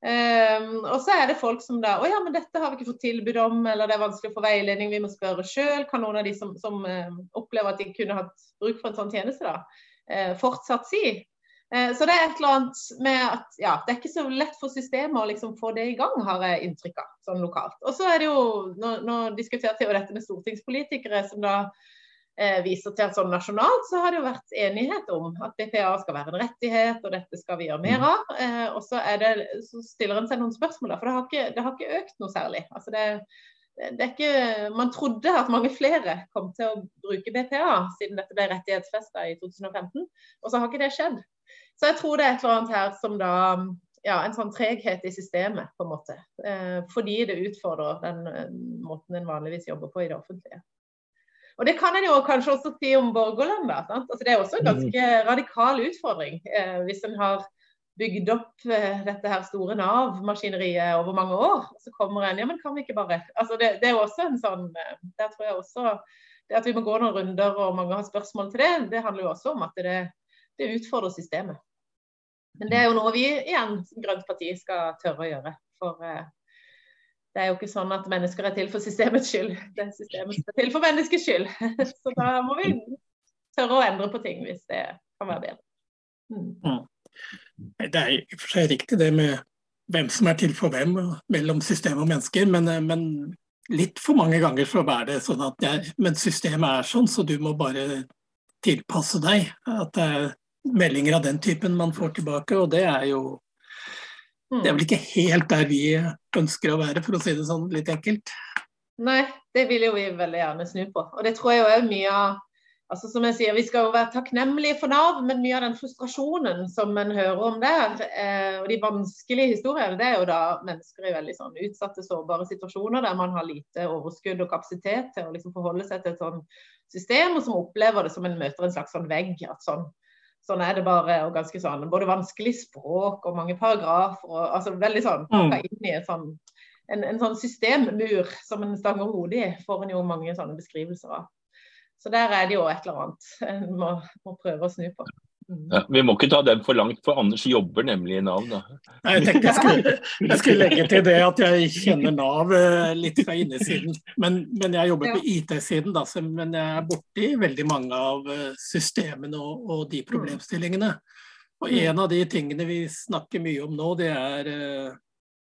Um, og så er det folk som da Å ja, men dette har vi ikke fått tilbud om, eller det er vanskelig å få veiledning, vi må spørre sjøl. Kan noen av de som, som uh, opplever at de kunne hatt bruk for en sånn tjeneste, da, uh, fortsatt si? Uh, så det er et eller annet med at ja, det er ikke så lett for systemet å liksom få det i gang, har jeg inntrykk av, sånn lokalt. Og så er det jo, nå, nå diskuterte jeg dette med stortingspolitikere som da eh, viser til at sånn nasjonalt så har det jo vært enighet om at BPA skal være en rettighet, og dette skal vi gjøre mer av. Eh, og så, det, så, stiller en seg noen spørsmål, for det har ikke, det har ikke økt noe særlig. Altså det, det er ikke, man trodde at mange flere kom til å bruke BPA siden dette ble rettighetsfesta i 2015, og så har ikke det skjedd. Så jeg tror det er et eller annet her som da ja, en sånn treghet i systemet, på en måte. Eh, fordi det utfordrer den eh, måten en vanligvis jobber på i det offentlige. Og Det kan en jo kanskje også si om borgerlønn. Altså, det er også en ganske radikal utfordring. Eh, hvis en har bygd opp eh, dette her store Nav-maskineriet over mange år, så kommer en ja, men kan vi ikke bare altså det, det, er jo også en sånn eh, Der tror jeg også det at vi må gå noen runder og mange har spørsmål til det, det handler jo også om at det, det utfordrer systemet. Men det er jo noe vi igjen som grønt parti skal tørre å gjøre. For eh, det er jo ikke sånn at mennesker er til for systemets skyld. Det er systemet som er til for menneskets skyld. <laughs> Så da må vi tørre å endre på ting hvis det kan være bedre. Mm. mm. Det er i og for seg riktig det med hvem som er til for hvem mellom system og mennesker, men, men litt for mange ganger så er det sånn at jeg, men systemet er sånn, så du må bare tilpasse deg. At det er meldinger av den typen man får tilbake, og det er jo det er vel ikke helt der vi ønsker å være, for å si det sånn litt enkelt. Nei, det vil jo vi veldig gjerne snu på. Og det tror jeg jo er mye av altså som jeg sier, Vi skal jo være takknemlige for Nav, men mye av den frustrasjonen som en hører om der, eh, og de vanskelige historiene, det er jo da mennesker i veldig sånn utsatte, sårbare situasjoner der man har lite overskudd og kapasitet til å liksom forholde seg til et sånn system, og som opplever det som en møter en slags sånn vegg. at sånn Sånn er det bare. og ganske sånn, Både vanskelig språk og mange paragrafer. og altså Veldig sånn pakka mm. inn i et sånn, en, en sånn systemmur som en stanger hodet i, får en jo mange sånne beskrivelser av. Så der er det jo et eller annet en må, må prøve å snu på. Ja, vi må ikke ta den for langt, for Anders jobber nemlig i Nav. Da. Jeg tenkte jeg skulle, <laughs> jeg skulle, legge til det at jeg kjenner Nav eh, litt fra innesiden. Men, men jeg jobber på IT-siden, da, men jeg er borti veldig mange av eh, systemene og, og, de problemstillingene. Og en av de tingene vi snakker mye om nå, det er eh,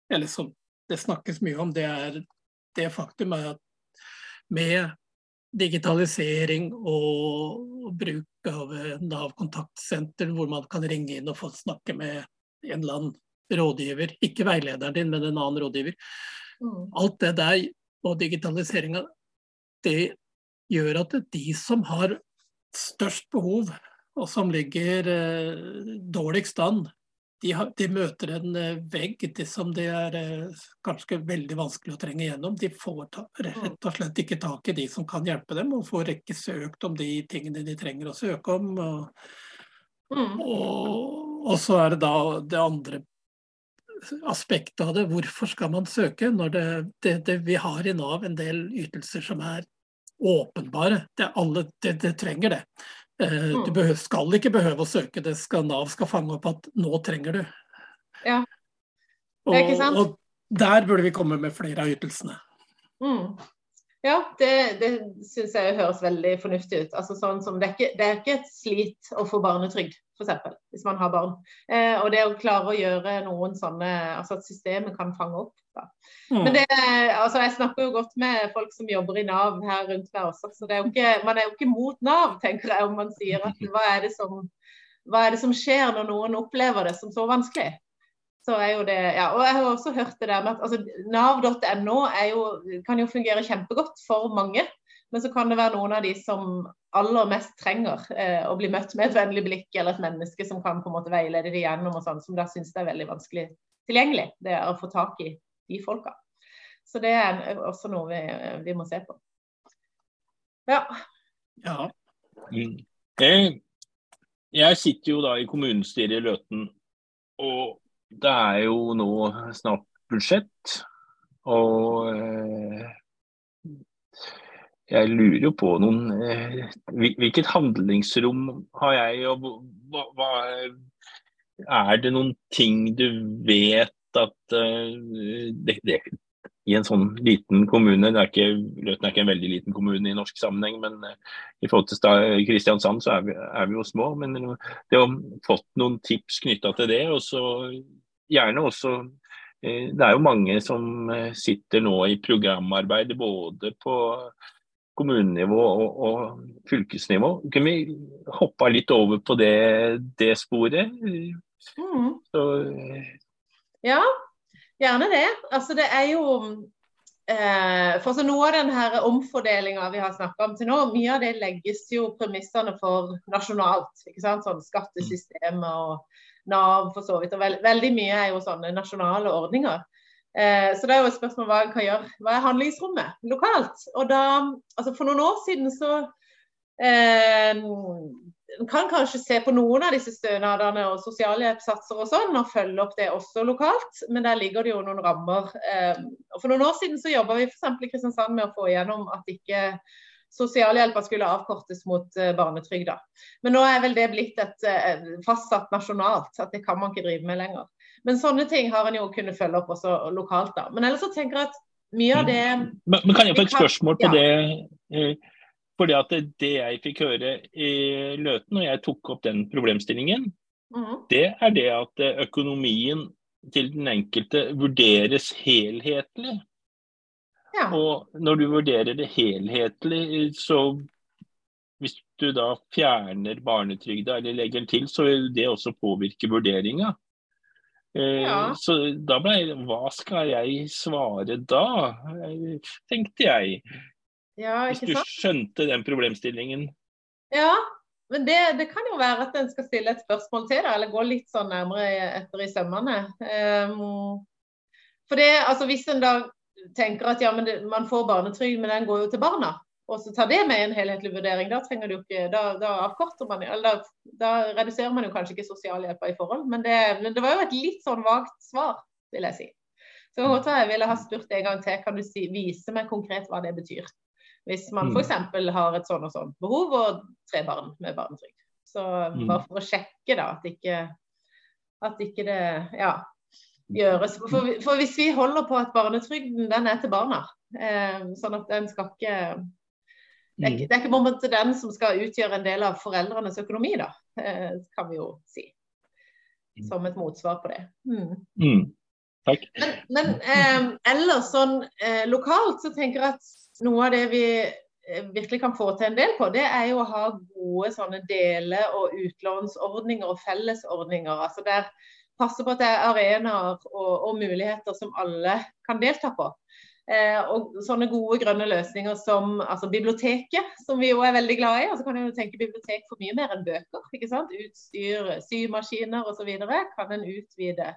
Eller som det snakkes mye om, det er det faktum at med digitalisering og bruk av Nav kontaktsenter, hvor man kan ringe inn og få snakke med en eller annen rådgiver. Ikke veilederen din, men en annen rådgiver. Mm. Alt det der og digitaliseringa, det gjør at de som har størst behov, og som ligger eh, dårligst an, de, har, de, møter en vegg vegg som det er eh, kanskje veldig vanskelig å trenge gjennom. De får ta, rett og slett ikke tak i de som kan hjelpe dem, og får ikke søkt om de tingene de trenger å søke om. Og, mm. og, og så er det da det andre aspektet av det. Hvorfor skal man søke når det, det, det vi har i Nav en del ytelser som er åpenbare? Det, alle, det trenger det. Eh, du mm. behøver, skal ikke behøve å søke, det skal Nav skal fange opp at nå trenger du. Ja. Det er ikke sant? Og, og der burde vi komme med flere av ytelsene. Mm. Ja, det, det syns jeg høres veldig fornuftig ut. Altså, sånn som det, er ikke, det er ikke et slit å få barnetrygd, f.eks. hvis man har barn. Eh, og det å klare å gjøre noen sånne Altså at systemet kan fange opp. Mm. Men det, altså, jeg snakker jo godt med folk som jobber i Nav her rundt meg også, så er ikke, man er jo ikke mot Nav, tenker jeg, om man sier at hva er det som, hva er det som skjer når noen opplever det som så vanskelig? så er jo det ja, Og jeg har også hørt det der med at altså, Nav.no kan jo fungere kjempegodt for mange. Men så kan det være noen av de som aller mest trenger eh, å bli møtt med et vennlig blikk, eller et menneske som kan på en måte veilede dem gjennom, og sånn, som da syns det er veldig vanskelig tilgjengelig. Det er å få tak i de folka. Så det er også noe vi, vi må se på. Ja. ja. Mm. Jeg, jeg sitter jo da i kommunestyret i Løten. Og det er jo nå snart budsjett, og eh, jeg lurer jo på noen eh, Hvilket handlingsrom har jeg, og hva, hva, Er det noen ting du vet at eh, det, det, i en sånn liten kommune. Det er ikke, Løten er ikke en veldig liten kommune i norsk sammenheng, men uh, i forhold til Kristiansand så er vi, er vi, jo små. Men det å fått noen tips knytta til det, og så gjerne også uh, Det er jo mange som sitter nå i programarbeid både på kommunenivå og, og, fylkesnivå. Kunne vi hoppa litt over på det, det sporet? Mm. Så, ja, Gjerne det. Altså det er jo eh, For så Noe av den her omfordelinga vi har snakka om til nå, mye av det legges jo premissene for nasjonalt. ikke sant? Sånn Skattesystemet og Nav for så vidt. og veld, Veldig mye er jo sånne nasjonale ordninger. Eh, så det er jo et spørsmål hva en kan gjøre. Hva er handlingsrommet lokalt? Og da, altså For noen år siden så eh, en kan kanskje se på noen av disse stønadene og sosialhjelpssatser og sånn, og følge opp det også lokalt. Men der ligger det jo noen rammer. Eh, og For noen år siden så jobba vi f.eks. i Kristiansand med å få igjennom at ikke sosialhjelpa skulle avkortes mot uh, barnetrygda. Men nå er vel det blitt et uh, fastsatt nasjonalt, at det kan man ikke drive med lenger. Men sånne ting har en jo kunnet følge opp også lokalt, da. Men ellers så tenker jeg at mye av det Men, men kan jeg få et spørsmål på ja. det? Fordi at det jeg fikk høre i Løten, og jeg tok opp den problemstillingen, mm. det er det at økonomien til den enkelte vurderes helhetlig. Ja. Og når du vurderer det helhetlig, så hvis du da fjerner barnetrygda eller legger den til, så vil det også påvirke vurderinga. Eh, ja. Så da ble Hva skal jeg svare da, tenkte jeg. Ja, Hvis du skjønte den problemstillingen. Ja, men det, det, kan jo være at en skal stille et spørsmål til, da, eller gå litt sånn nærmere etter i sømmene. Um, for det, altså Hvis en da tenker at ja, men det, man får barnetrygd, men den går jo til barna, og så tar det med en helhetlig vurdering, da trenger du ikke, da, da avkorter man eller da, da, reduserer man jo kanskje ikke sosialhjelpa i forhold. Men det, men det, var jo et litt sånn vagt svar, vil jeg si. Så godt jeg ville ha spurt en gang til, kan du si, vise meg konkret hva det betyr. Hvis man f.eks. Mm. har et sånn og sånn behov og tre barn med barnetrygd. Så mm. bare for å sjekke da at ikke, at ikke det ja, gjøres. For, for, hvis vi holder på at barnetrygden den er til barna, eh, sånn at den skal ikke det er, ikke, det er ikke den som skal utgjøre en del av foreldrenes økonomi, da, eh, kan vi jo si. Som et motsvar på det. Mm. Mm. Takk. Men, men eh, ellers sånn eh, lokalt så tenker jeg at noe av det vi eh, virkelig kan få til en del på, det er jo å ha gode sånne dele- og utlånsordninger og fellesordninger. altså der Passe på at det er arenaer og, og muligheter som alle kan delta på. Eh, og sånne gode grønne løsninger som altså biblioteket, som vi jo er veldig glad i. Og altså kan en tenke bibliotek for mye mer enn bøker. ikke sant? Utstyr, symaskiner osv. kan en utvide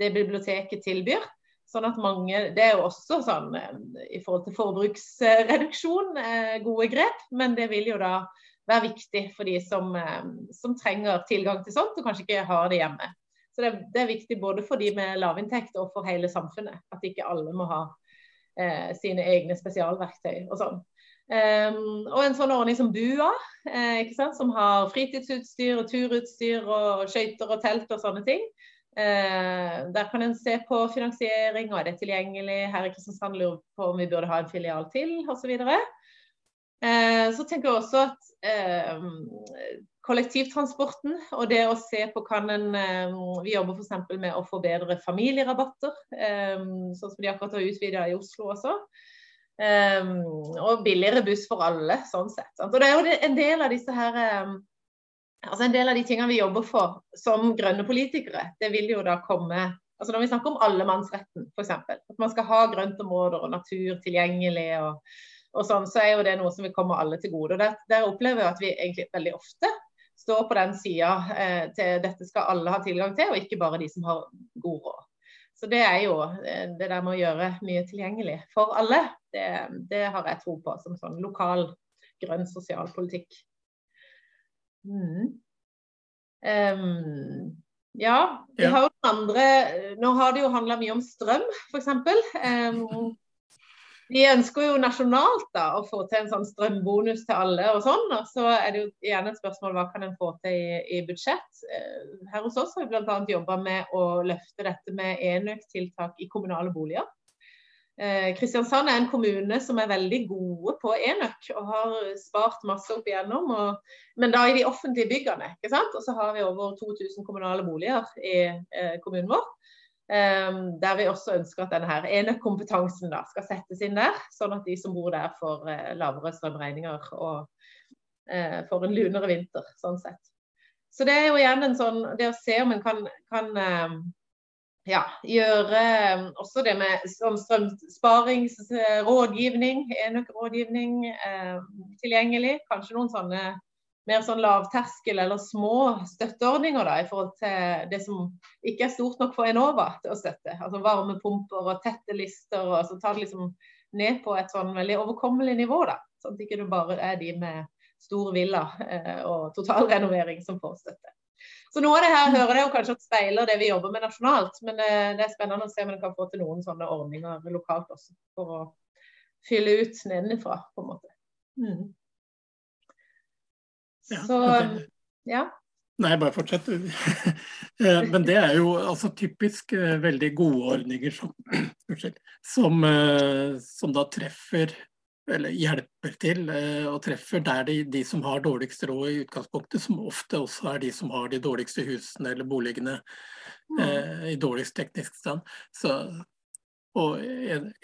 det biblioteket tilbyr. Sånn at mange, Det er jo også sånn eh, i forhold til forbruksreduksjon eh, gode grep, men det vil jo da være viktig for de som, eh, som trenger tilgang til sånt og kanskje ikke har det hjemme. Så det, det, er viktig både for de med lavinntekt og for hele samfunnet. At ikke alle må ha eh, sine egne spesialverktøy og sånn. Um, og en sånn ordning som BUA, eh, som har fritidsutstyr og turutstyr og skøyter og telt og sånne ting. Eh, der kan en se på finansiering, og er det tilgjengelig? Her i Kristiansand lurer på om vi burde ha en filial til, osv. Så, eh, så tenker jeg også at eh, kollektivtransporten og det å se på kan en eh, Vi jobber f.eks. med å forbedre familierabatter, eh, sånn som de akkurat har utvida i Oslo også. Um, og billigere buss for alle, sånn sett. Sant? Og det er jo en del av disse her altså En del av de tingene vi jobber for som grønne politikere, det vil jo da komme altså Når vi snakker om allemannsretten, f.eks. At man skal ha grøntområder og natur tilgjengelig, og, og sånn, så er jo det noe som vil komme alle til gode. og Der, der opplever jeg at vi egentlig veldig ofte står på den sida eh, til dette skal alle ha tilgang til, og ikke bare de som har god råd. Så det er jo eh, det der med å gjøre mye tilgjengelig for alle, det, det har jeg tro på som sånn lokal grønn sosialpolitikk. Mm. Um, ja, vi har jo andre Nå har det jo handla mye om strøm, f.eks. Um, vi ønsker jo nasjonalt da, å få til en sånn strømbonus til alle. og sånn, og Så er det jo gjerne et spørsmål hva kan en få til i, i budsjett. Eh, her hos oss har vi bl.a. jobba med å løfte dette med enøktiltak i kommunale boliger. Eh, Kristiansand er en kommune som er veldig gode på enøk og har spart masse opp igjennom. Og, men da i de offentlige byggene. ikke sant? Og så har vi over 2000 kommunale boliger i eh, kommunen vår. Um, der vi også ønsker at denne enøkkompetansen skal settes inn der, sånn at de som bor der får eh, lavere strømregninger og uh, får en lunere vinter. sånn sett. Så det er jo igjen en sånn, det å se om en kan, kan uh, ja, gjøre um, også det med sånn strømsparingsrådgivning, enøkrådgivning tilgjengelig. Kanskje noen sånne mer sånn lavterskel eller små støtteordninger da, i forhold til det som ikke er stort nok for Enova til å støtte. Altså varmepumper og tette lister. og så Ta det liksom ned på et sånn veldig overkommelig nivå. da, Sånn at det ikke bare er de med stor villa eh, og totalrenovering som får støtte. Så noe av det her hører jeg jo kanskje at speiler det vi jobber med nasjonalt. Men eh, det er spennende å se om en kan få til noen sånne ordninger lokalt også, for å fylle ut nedenfra, på en måte. Mm. Så ja. Nei, bare fortsett. <laughs> Eh, men det er jo altså typisk eh, veldig gode ordninger som, <clears throat> som, som da treffer eller hjelper til og treffer der de, de, som har dårligst råd i utgangspunktet, som ofte også er de som har de dårligste husene eller boligene mm. eh, i dårligst teknisk stand. Så, og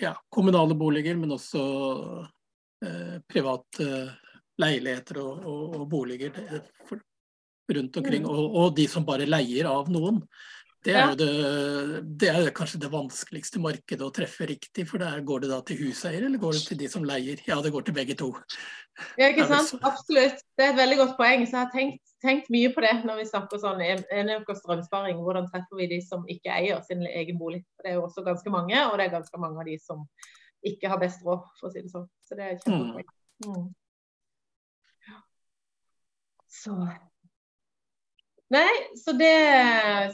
ja, kommunale boliger, men også eh, private leiligheter og, og, og boliger rundt omkring. Mm. Og, de som bare leier av noen. Det er, det, det er kanskje det vanskeligste markedet å treffe riktig, for der går det da til huseier, eller går det til de som leier? Ja, det går til begge to. Ja, ikke sant. Absolutt. Det er et veldig godt poeng. Så jeg har tenkt, tenkt mye på det når vi snakker sånn strømsparing. Hvordan treffer vi de som ikke eier sin egen bolig? Det er jo også ganske mange, og det er ganske mange av de som ikke har best råd, for å si det sånn. Så det er et kjempepoeng. Mm. mm. Så Nei, så det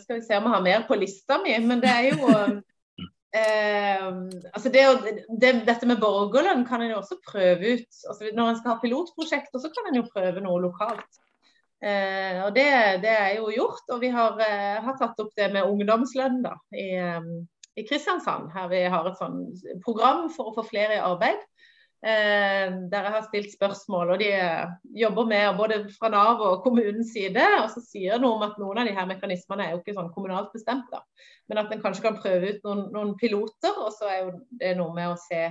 skal vi se om vi har mer på lista mi. Men det er jo <laughs> eh, altså det, det, Dette med borgerlønn kan en jo også prøve ut. Altså når en skal ha pilotprosjekter, så kan en jo prøve noe lokalt. Eh, og det, det, er jo gjort. Og vi har, eh, har tatt opp det med ungdomslønn da, i, eh, i Kristiansand. Her vi har et sånn program for å få flere i arbeid. Eh, der jeg har stilt spørsmål. og De jobber med både fra Nav og kommunens side. og så sier noe om at Noen av de her mekanismene er jo ikke sånn kommunalt bestemt. da, Men at en kanskje kan prøve ut noen, noen, piloter. Og så er jo det noe med å se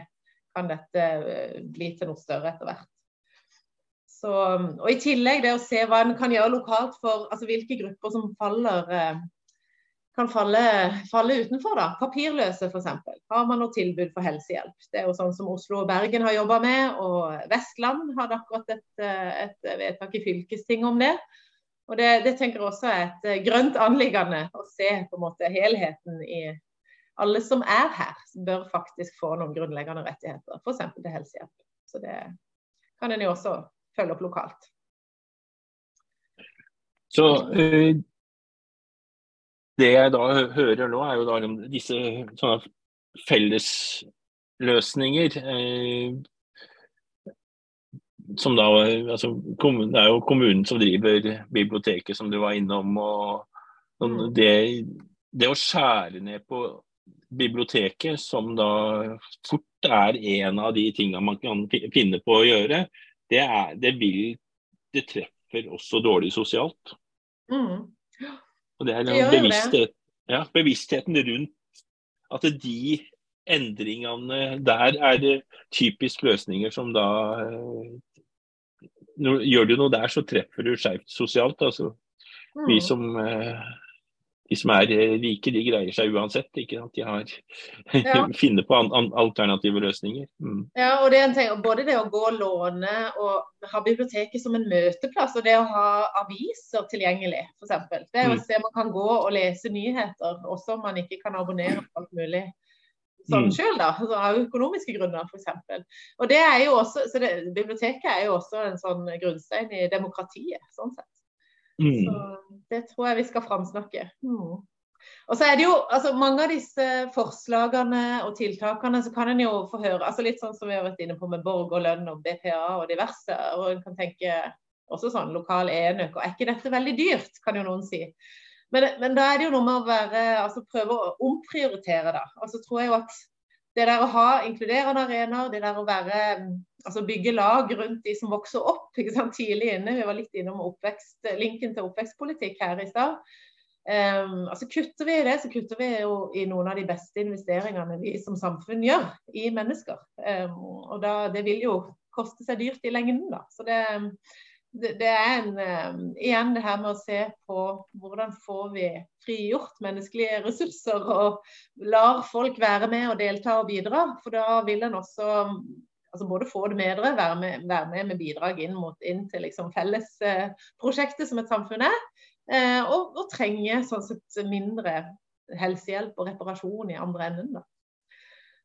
kan dette eh, bli til noe større etter hvert. Så, og I tillegg det å se hva en kan gjøre lokalt for altså hvilke grupper som faller eh, kan falle, falle utenfor. da. Papirløse f.eks. Har man noe tilbud for helsehjelp? Det er jo sånn som Oslo og Bergen har jobba med, og Vestland hadde akkurat et, et vedtak i fylkestinget om det. Og det, det, tenker jeg også er et grønt anliggende å se på en måte helheten i alle som er her, bør faktisk få noen grunnleggende rettigheter, f.eks. til helsehjelp. Så det kan en jo også følge opp lokalt. Så uh, det jeg da hører nå, er jo da disse sånne fellesløsninger. Eh, som da, altså, det er jo kommunen som driver biblioteket, som du var innom. og, og mm. det, det, å skjære ned på biblioteket, som da fort er en av de tingene man kan finne på å gjøre, det, er, det vil Det treffer også dårlig sosialt. Mm. Og det er det bevissthet, ja, bevisstheten rundt at de endringene der er typisk løsninger som da eh, Gjør du noe der, så treffer du skjevt sosialt. altså. Mm. Vi som eh, de som er eh, rike, de greier seg uansett. ikke sant? De har <laughs> ja. finner på an, an, alternative løsninger. Mm. Ja, og det er en ting, Både det å gå og låne og ha biblioteket som en møteplass, og det å ha aviser tilgjengelig, f.eks. Det å se mm. man kan gå og lese nyheter, også om man ikke kan abonnere på alt mulig sånn selv sjøl, da. Altså, av økonomiske grunner, f.eks. Og det er jo også, så det, Biblioteket er jo også en sånn grunnstein i demokratiet, sånn sett. Mm. Så det tror jeg vi skal framsnakke. Mm. Og så er det jo, altså Mange av disse forslagene og tiltakene så kan en jo få høre altså Litt sånn som vi har vært inne på med borg og lønn og BPA og diverse. og en kan tenke også sånn lokal enøk. og Er ikke dette veldig dyrt, kan jo noen si. Men, men da er det jo noe med å være, altså prøve å omprioritere. da. Altså tror jeg jo at det der å ha inkluderende arenaer, det der å være, altså bygge lag rundt de som vokser opp ikke sant, tidlig inne. Vi var litt innom oppvekst, linken til oppvekstpolitikk her i stad. Um, altså Kutter vi i det, så kutter vi jo i noen av de beste investeringene vi som samfunn gjør i mennesker. Um, og da, Det vil jo koste seg dyrt i lengden. da. Så det, det, det er en, um, igjen det her med å se på hvordan får vi frigjort menneskelige ressurser og lar folk være med og delta og bidra. For da vil en også altså både få det bedre, være med, være med med bidrag inn, mot, inn til liksom fellesprosjektet uh, som et samfunn er. Uh, og, og, trenge sånn sett mindre helsehjelp og reparasjon i andre enden. da.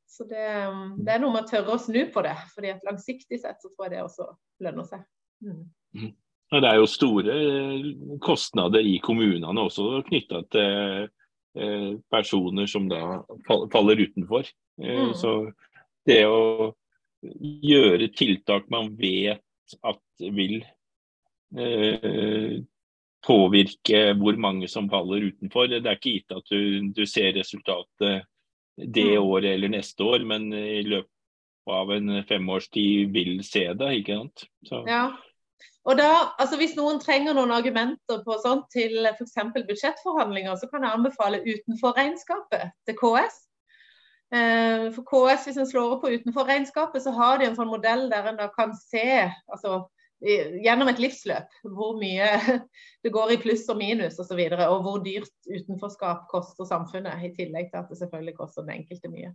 Så det, um, det, er noe med å tørre å snu på det. fordi at langsiktig sett så tror jeg det også lønner seg. Mm. Mm. Det er jo store eh, kostnader i kommunene også knytta til eh, personer som da faller utenfor. Eh, mm. Så det å gjøre tiltak man vet at vil påvirke hvor mange som faller utenfor. Det er ikke gitt at du, du ser resultatet det mm. året eller neste år, men i løpet av en femårstid vil se det. ikke sant? Så. Ja. Og da, altså Hvis noen trenger noen argumenter på sånt til f.eks. budsjettforhandlinger, så kan jeg anbefale utenfor regnskapet til KS. Eh, for KS, hvis en slår opp på utenfor regnskapet, så har de en sånn modell der en da kan se altså, gjennom et livsløp hvor mye <laughs> det går i pluss og minus osv. Og, så videre, og hvor dyrt utenforskap koster samfunnet, i tillegg til at det selvfølgelig koster den enkelte mye.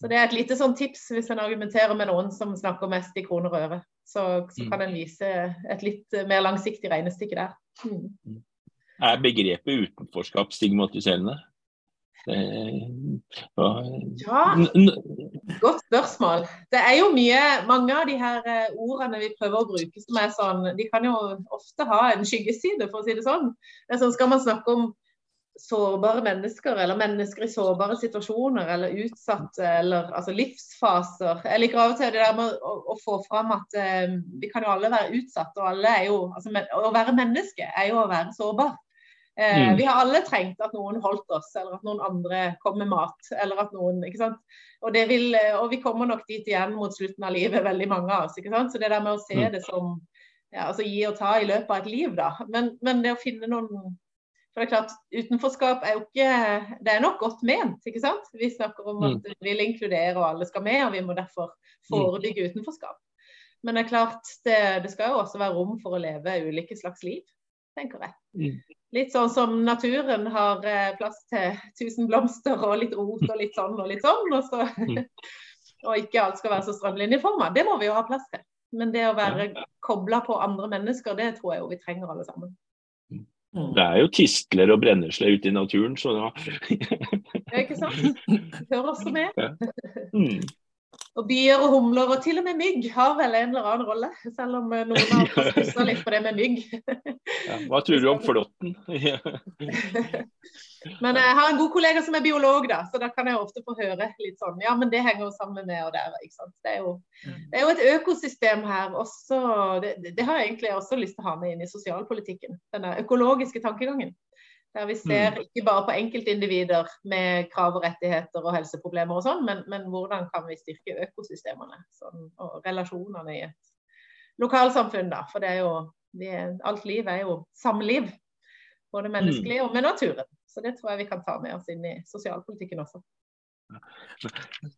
Så det er et lite sånn tips hvis en argumenterer med noen som snakker mest i kroner og øre. Så, så mm. kan en vise et litt mer langsiktig regnestykke der. Mm. Er begrepet utenforskap stigmatiserende? ja, godt spørsmål. Det er jo mye, mange av de her eh, ordene vi prøver å bruke som er sånn, de kan jo ofte ha en skyggeside, for å si det sånn. Det sånn skal man snakke om sårbare mennesker, eller mennesker i sårbare situasjoner, eller utsatte, eller altså livsfaser. Jeg liker av og til det der med å, å få fram at eh, vi kan jo alle være utsatt, og alle er jo altså, Å være menneske er jo å være sårbar. Eh, mm. Vi har alle trengt at noen holdt oss, eller at noen andre kom med mat. eller at noen, ikke sant? Og, vil, eh, og vi kommer nok dit igjen mot slutten av livet, veldig mange av oss. ikke sant? Så det der med å se mm. det som ja, altså gi og ta i løpet av et liv, da. Men, men det å finne noen for det er klart, Utenforskap er jo ikke Det er nok godt ment. ikke sant? Vi snakker om at mm. vi vil inkludere og alle skal med, og vi må derfor forebygge utenforskap. Men det er klart, det, det skal jo også være rom for å leve ulike slags liv, tenker jeg. Mm. Litt sånn som naturen har eh, plass til tusen blomster og litt rot og litt sånn og litt sånn. Og, så, mm. <laughs> og ikke alt skal være så strømlinjeforma. Det må vi jo ha plass til. Men det å være kobla på andre mennesker, det tror jeg jo vi trenger alle sammen. Mm. Det er jo tistler og brennesle ute i naturen, så da ja, Ikke sant. Hører også med. Mm. Og bier og humler, og til og med mygg har vel en eller annen rolle. Selv om eh, noen har <laughs> stussa litt på det med mygg. Ja, hva tror du om <laughs> flåtten? <laughs> Men jeg har en god kollega som er biolog, da, så da kan jeg ofte få høre litt sånn Ja, men det henger jo sammen med og der. ikke sant? Det er jo, det er jo et økosystem her også. Det, det, har jeg egentlig også lyst til å ha med inn i sosialpolitikken. Denne økologiske tankegangen. Der vi ser mm. ikke bare på enkeltindivider med krav og rettigheter og helseproblemer og sånn, men, men, hvordan kan vi styrke økosystemene sånn, og relasjonene i et lokalsamfunn. da, For det er jo, det, alt liv er jo samliv. Både menneskelig mm. og med naturen. Så det tror jeg vi kan ta med oss inn i sosialpolitikken også.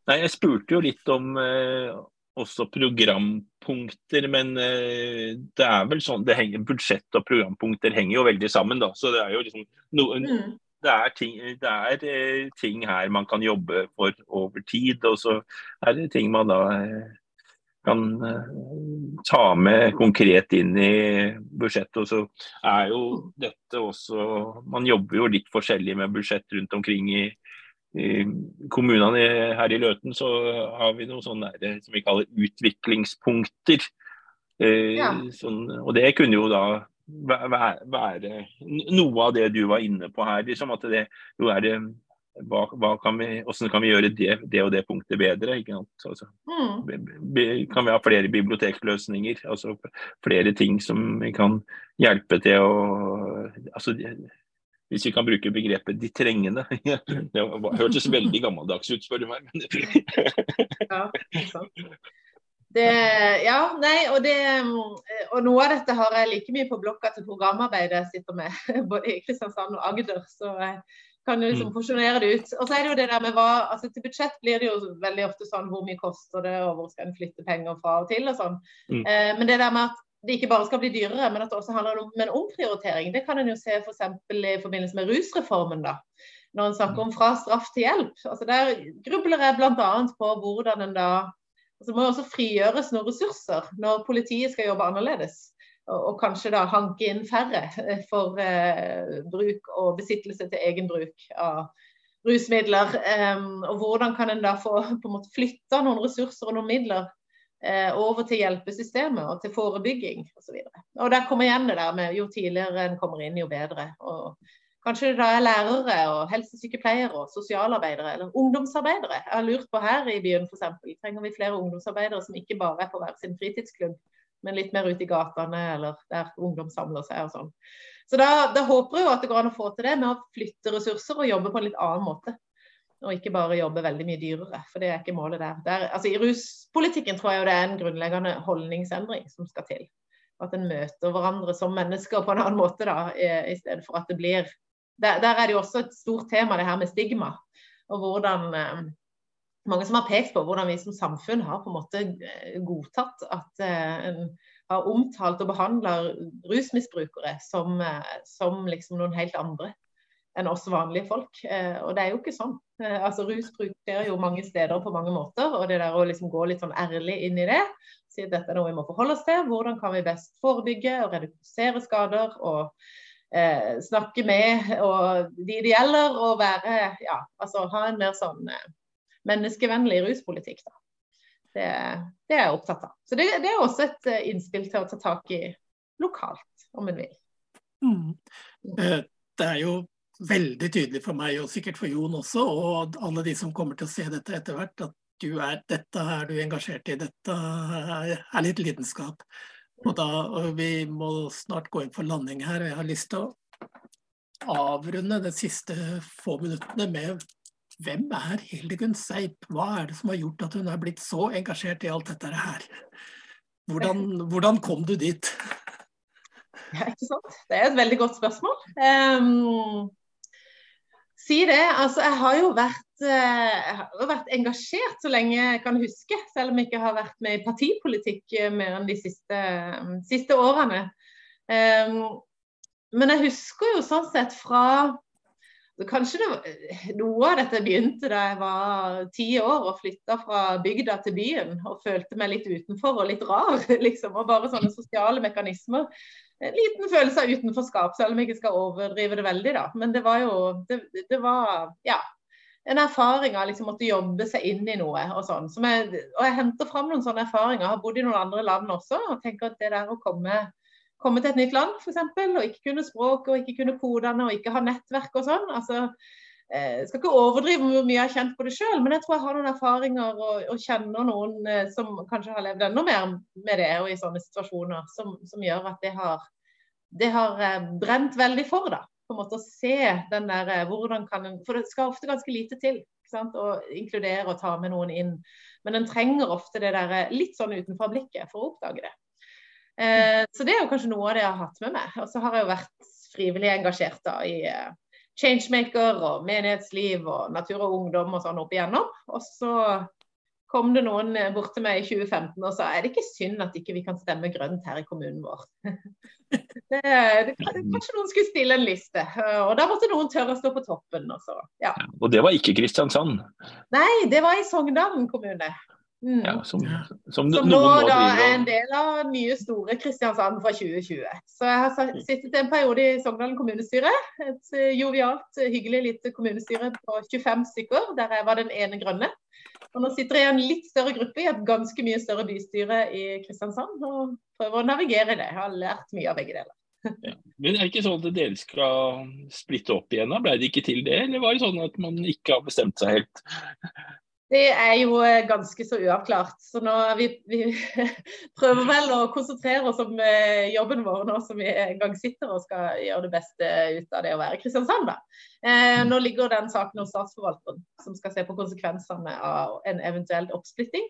Nei, Jeg spurte jo litt om eh, også programpunkter, men eh, det er vel sånn det henger, Budsjett og programpunkter henger jo veldig sammen, da. Så det er jo liksom noen mm. Det er, ting, det er eh, ting, her man kan jobbe for over tid, og så er det ting man da eh, kan ta med konkret inn i budsjettet. Og så er jo dette også Man jobber jo litt forskjellig med budsjett rundt omkring i, i kommunene her i Løten så har vi noe sånn der, som vi kaller utviklingspunkter. Eh, ja. sånn, og det kunne jo da være, være, noe av det du var inne på her. Liksom, at det jo er det hva, hva kan vi, Hvordan kan vi gjøre det, det og det punktet bedre? Altså, mm. Kan vi ha flere bibliotekløsninger? altså Flere ting som vi kan hjelpe til å altså, hvis vi kan bruke begrepet 'de trengende'. <laughs> Det hørtes veldig gammeldags ut, spør du meg. <laughs> ja, det, ja, nei, og, det, og, noe av dette har jeg like mye på blokka til programarbeidet jeg sitter med, <laughs> både i Kristiansand og Agder. Så kan jo liksom mm. porsjonere det ut. Og så er det jo det der med hva altså Til budsjett blir det jo veldig ofte sånn hvor mye koster det, og hvor skal en flytte penger fra og til og sånn. Mm. Eh, men det der med at det ikke bare skal bli dyrere, men at det også handler om en omprioritering. Det kan en jo se f.eks. For i forbindelse med rusreformen. da, Når en snakker om fra straff til hjelp. altså Der grubler jeg bl.a. på hvordan en da altså må også frigjøres noen ressurser når politiet skal jobbe annerledes. Og, og kanskje da hanke inn færre for eh, bruk og besittelse til egen bruk av rusmidler. Eh, og hvordan kan en da få på en måte flytta noen ressurser og noen midler Eh, over til hjelpesystemet og til forebygging osv. Og der kommer igjen det der med jo tidligere en kommer inn, jo bedre. Og kanskje det da er lærere og helsesykepleiere og sosialarbeidere eller ungdomsarbeidere. Jeg har lurt på her i byen f.eks. Trenger vi flere ungdomsarbeidere som ikke bare er på hver sin fritidsklubb, men litt mer ute i gatene eller der ungdom samler seg og sånn. Så da, da håper jeg jo at det går an å få til det med å flytte ressurser og jobbe på en litt annen måte og ikke bare jobbe veldig mye dyrere. For det er ikke målet der. der altså, I ruspolitikken tror jeg det er en grunnleggende holdningsendring som skal til. At en møter hverandre som mennesker på en annen måte, da, i, stedet for at det blir der, der, er det jo også et stort tema, det her med stigma. Og hvordan eh, Mange som har pekt på hvordan vi som samfunn har på en måte eh, godtatt at eh, en har omtalt og behandler rusmisbrukere som, eh, som liksom noen helt andre enn oss vanlige folk. Og det er jo ikke sånn. Altså Rusbruk skjer jo mange steder på mange måter. Og det der å liksom gå litt sånn ærlig inn i det, si at dette er noe vi må forholde oss til. Hvordan kan vi best forebygge og redusere skader? og eh, snakke med og de det gjelder, og være, ja, altså ha en mer sånn eh, menneskevennlig ruspolitikk. da. Det, det, er jeg opptatt av. Så det, det, er også et uh, innspill til å ta tak i lokalt, om en vil. Mm. Eh, det er jo veldig tydelig for meg, og sikkert for Jon også, og alle de som kommer til å se dette etter hvert, at du er, dette er du engasjert i, dette er litt lidenskap. Og da, og Vi må snart gå inn for landing her. og Jeg har lyst til å avrunde de siste få minuttene med hvem er Hildegunn Seip? Hva er det som har gjort at hun er blitt så engasjert i alt dette her? Hvordan, hvordan kom du dit? Ja, ikke sant? Det er et veldig godt spørsmål. Um, Si det. Altså, jeg har jo vært, eh, jeg har vært engasjert så lenge jeg kan huske, selv om jeg ikke har vært med i partipolitikk eh, mer enn de siste, siste årene. Um, men jeg husker jo sånn sett fra Kanskje det, noe av dette begynte da jeg var ti år og flytta fra bygda til byen og følte meg litt utenfor og litt rar. <laughs> liksom, og Bare sånne sosiale mekanismer en liten følelse av utenforskap, selv om jeg ikke skal overdrive det veldig. da. Men det var jo det, det var, ja, en erfaring av liksom måtte jobbe seg inn i noe. Og sånn. Jeg, og jeg henter fram noen sånne erfaringer. Jeg har bodd i noen andre land også. og tenker at det der å komme, komme til et nytt land f.eks. og ikke kunne språket og ikke kunne kodene og ikke ha nettverk og sånn. altså jeg skal ikke overdrive hvor mye jeg har kjent på det sjøl, men jeg tror jeg har noen erfaringer og, og kjenner noen som kanskje har levd enda mer med det og i sånne situasjoner, som, som gjør at det har, det har brent veldig for. da, på en måte Å se den der hvordan kan en, For det skal ofte ganske lite til å inkludere og ta med noen inn. Men en trenger ofte det der litt sånn utenfor blikket for å oppdage det. Eh, så det er jo kanskje noe av det jeg har hatt med meg. Og så har jeg jo vært frivillig engasjert da i eh, Changemaker og menighetsliv og Natur og Ungdom og sånn opp igjennom. Og så kom det noen eh, bort til meg i 2015 og sa er det ikke synd at ikke vi kan stemme grønt her i kommunen vår. <laughs> det, det, kanskje noen skulle stille en liste, og da måtte noen tørre å stå på toppen. Og, så, ja. og det var ikke Kristiansand? Nei, det var i Sogndalen kommune. Mm. Ja, som, som, som nå da er en del av nye, store Kristiansand fra 2020. Så jeg har sittet en periode i Sogndalen kommunestyre. Et eh, jovialt, hyggelig lite kommunestyre på 25 stykker, der jeg var den ene grønne. Og nå sitter jeg i en litt større gruppe i et ganske mye større bystyre i Kristiansand og prøver å navigere i det. Jeg har lært mye av begge deler. Ja. Men er det ikke sånn at dere skal splitte opp igjen? Ble det ikke til det, eller var det sånn at man ikke har bestemt seg helt? Det er jo eh, ganske så uavklart. Så nå vi, vi <laughs> prøver vel å konsentrere oss om eh, jobben vår nå som vi en gang sitter og skal gjøre det beste ut av det å være Kristiansand. Da. Eh, nå ligger den saken hos Statsforvalteren, som skal se på konsekvensene av en eventuell oppsplitting.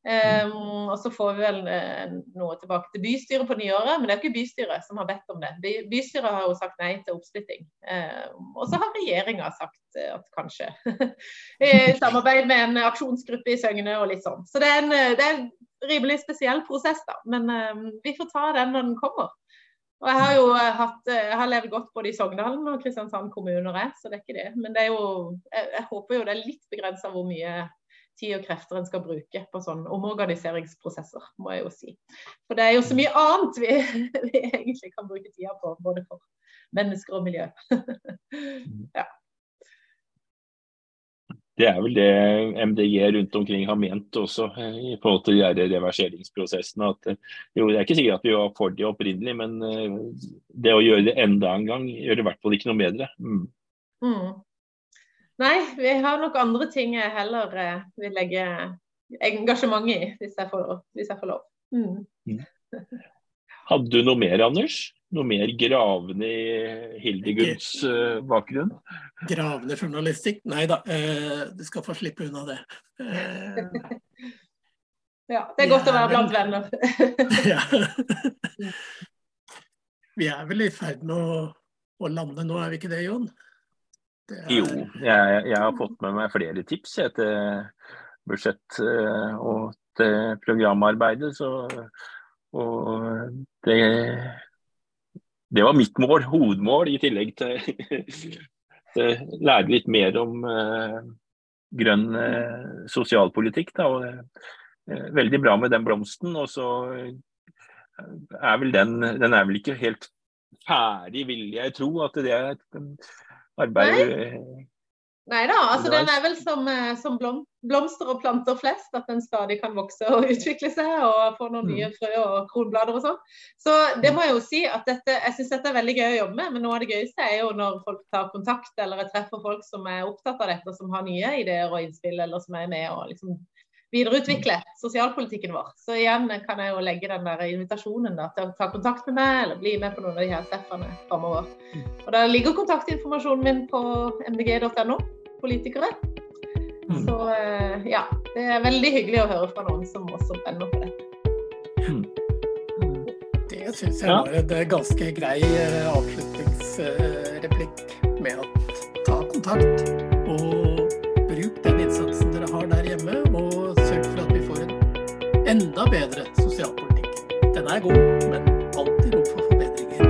Um, og så får vi vel uh, noe tilbake til bystyret på nyåret, men det er ikke bystyret som har bedt om det. By bystyret har jo sagt nei til oppsplitting. Um, og så har regjeringa sagt uh, at kanskje. <laughs> I samarbeid med en aksjonsgruppe i Søgne og litt sånn. Så det er en, det er en rimelig spesiell prosess, da. Men um, vi får ta den når den kommer. Og jeg har jo hatt, jeg har levd godt både i Sogndalen og Kristiansand kommuner, så det er ikke det. Men det er jo, jeg, jeg håper jo det er litt begrensa hvor mye tid og krefter en skal bruke på sånne omorganiseringsprosesser, må jeg jo si. For det er jo så mye annet vi, <laughs> vi egentlig kan bruke tida på, både for mennesker og miljø. <laughs> ja. Det er vel det MDG rundt omkring har ment også eh, i forhold til de reverseringsprosessene. at eh, jo, Det er ikke sikkert at vi var for det opprinnelig, men eh, det å gjøre det enda en gang gjør det i hvert fall ikke noe bedre. Mm. Mm. Nei, vi har nok andre ting jeg heller eh, vil legge engasjement i, hvis jeg får, hvis jeg får lov. Mm. <laughs> Hadde du noe mer, Anders? Noe mer gravende i Hildegunds uh, bakgrunn? Gravende journalistikk? Nei da, uh, du skal få slippe unna det. Uh, <laughs> ja, det er godt å være blant venner. <laughs> ja. Vi er vel i ferd med å, å lande nå, er vi ikke det, Jon? Er... Jo, jeg, jeg, har fått med meg flere tips til budsjett eh, og til programarbeidet. Så, og det, det var mitt mål, hovedmål, i tillegg til <laughs> å lære litt mer om uh, grønn uh, sosialpolitikk. Da, og, uh, veldig bra med den blomsten. Og så er vel den, den er vel ikke helt ferdig, vil jeg tro. at det er arbeid Nei. Nei da, altså den er vel som, eh, som blom, blomster og planter flest, at den stadig kan vokse og <laughs> utvikle seg og få noen mm. nye frø og kronblader og sånn. Så det må jeg jo si at dette, jeg syns dette er veldig gøy å jobbe med, men noe av det gøyeste er jo når folk tar kontakt eller jeg treffer folk som er opptatt av dette, som har nye ideer og innspill, eller som er med og liksom videreutvikle sosialpolitikken vår. Så igjen kan jeg jo legge den der invitasjonen da, til å ta kontakt med meg, eller bli med på noen av de her treffene framover. Mm. Og Da ligger kontaktinformasjonen min på mdg.no, politikere. Mm. Så eh, ja, det er veldig hyggelig å høre fra noen som også brenner for dette. Mm. Det syns jeg var en ganske grei eh, avslutningsreplikk med at ta kontakt. Enda bedre sosialpolitikk. Den er god, men alltid rom for forbedringer.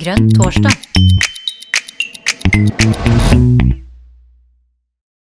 Grønn torsdag.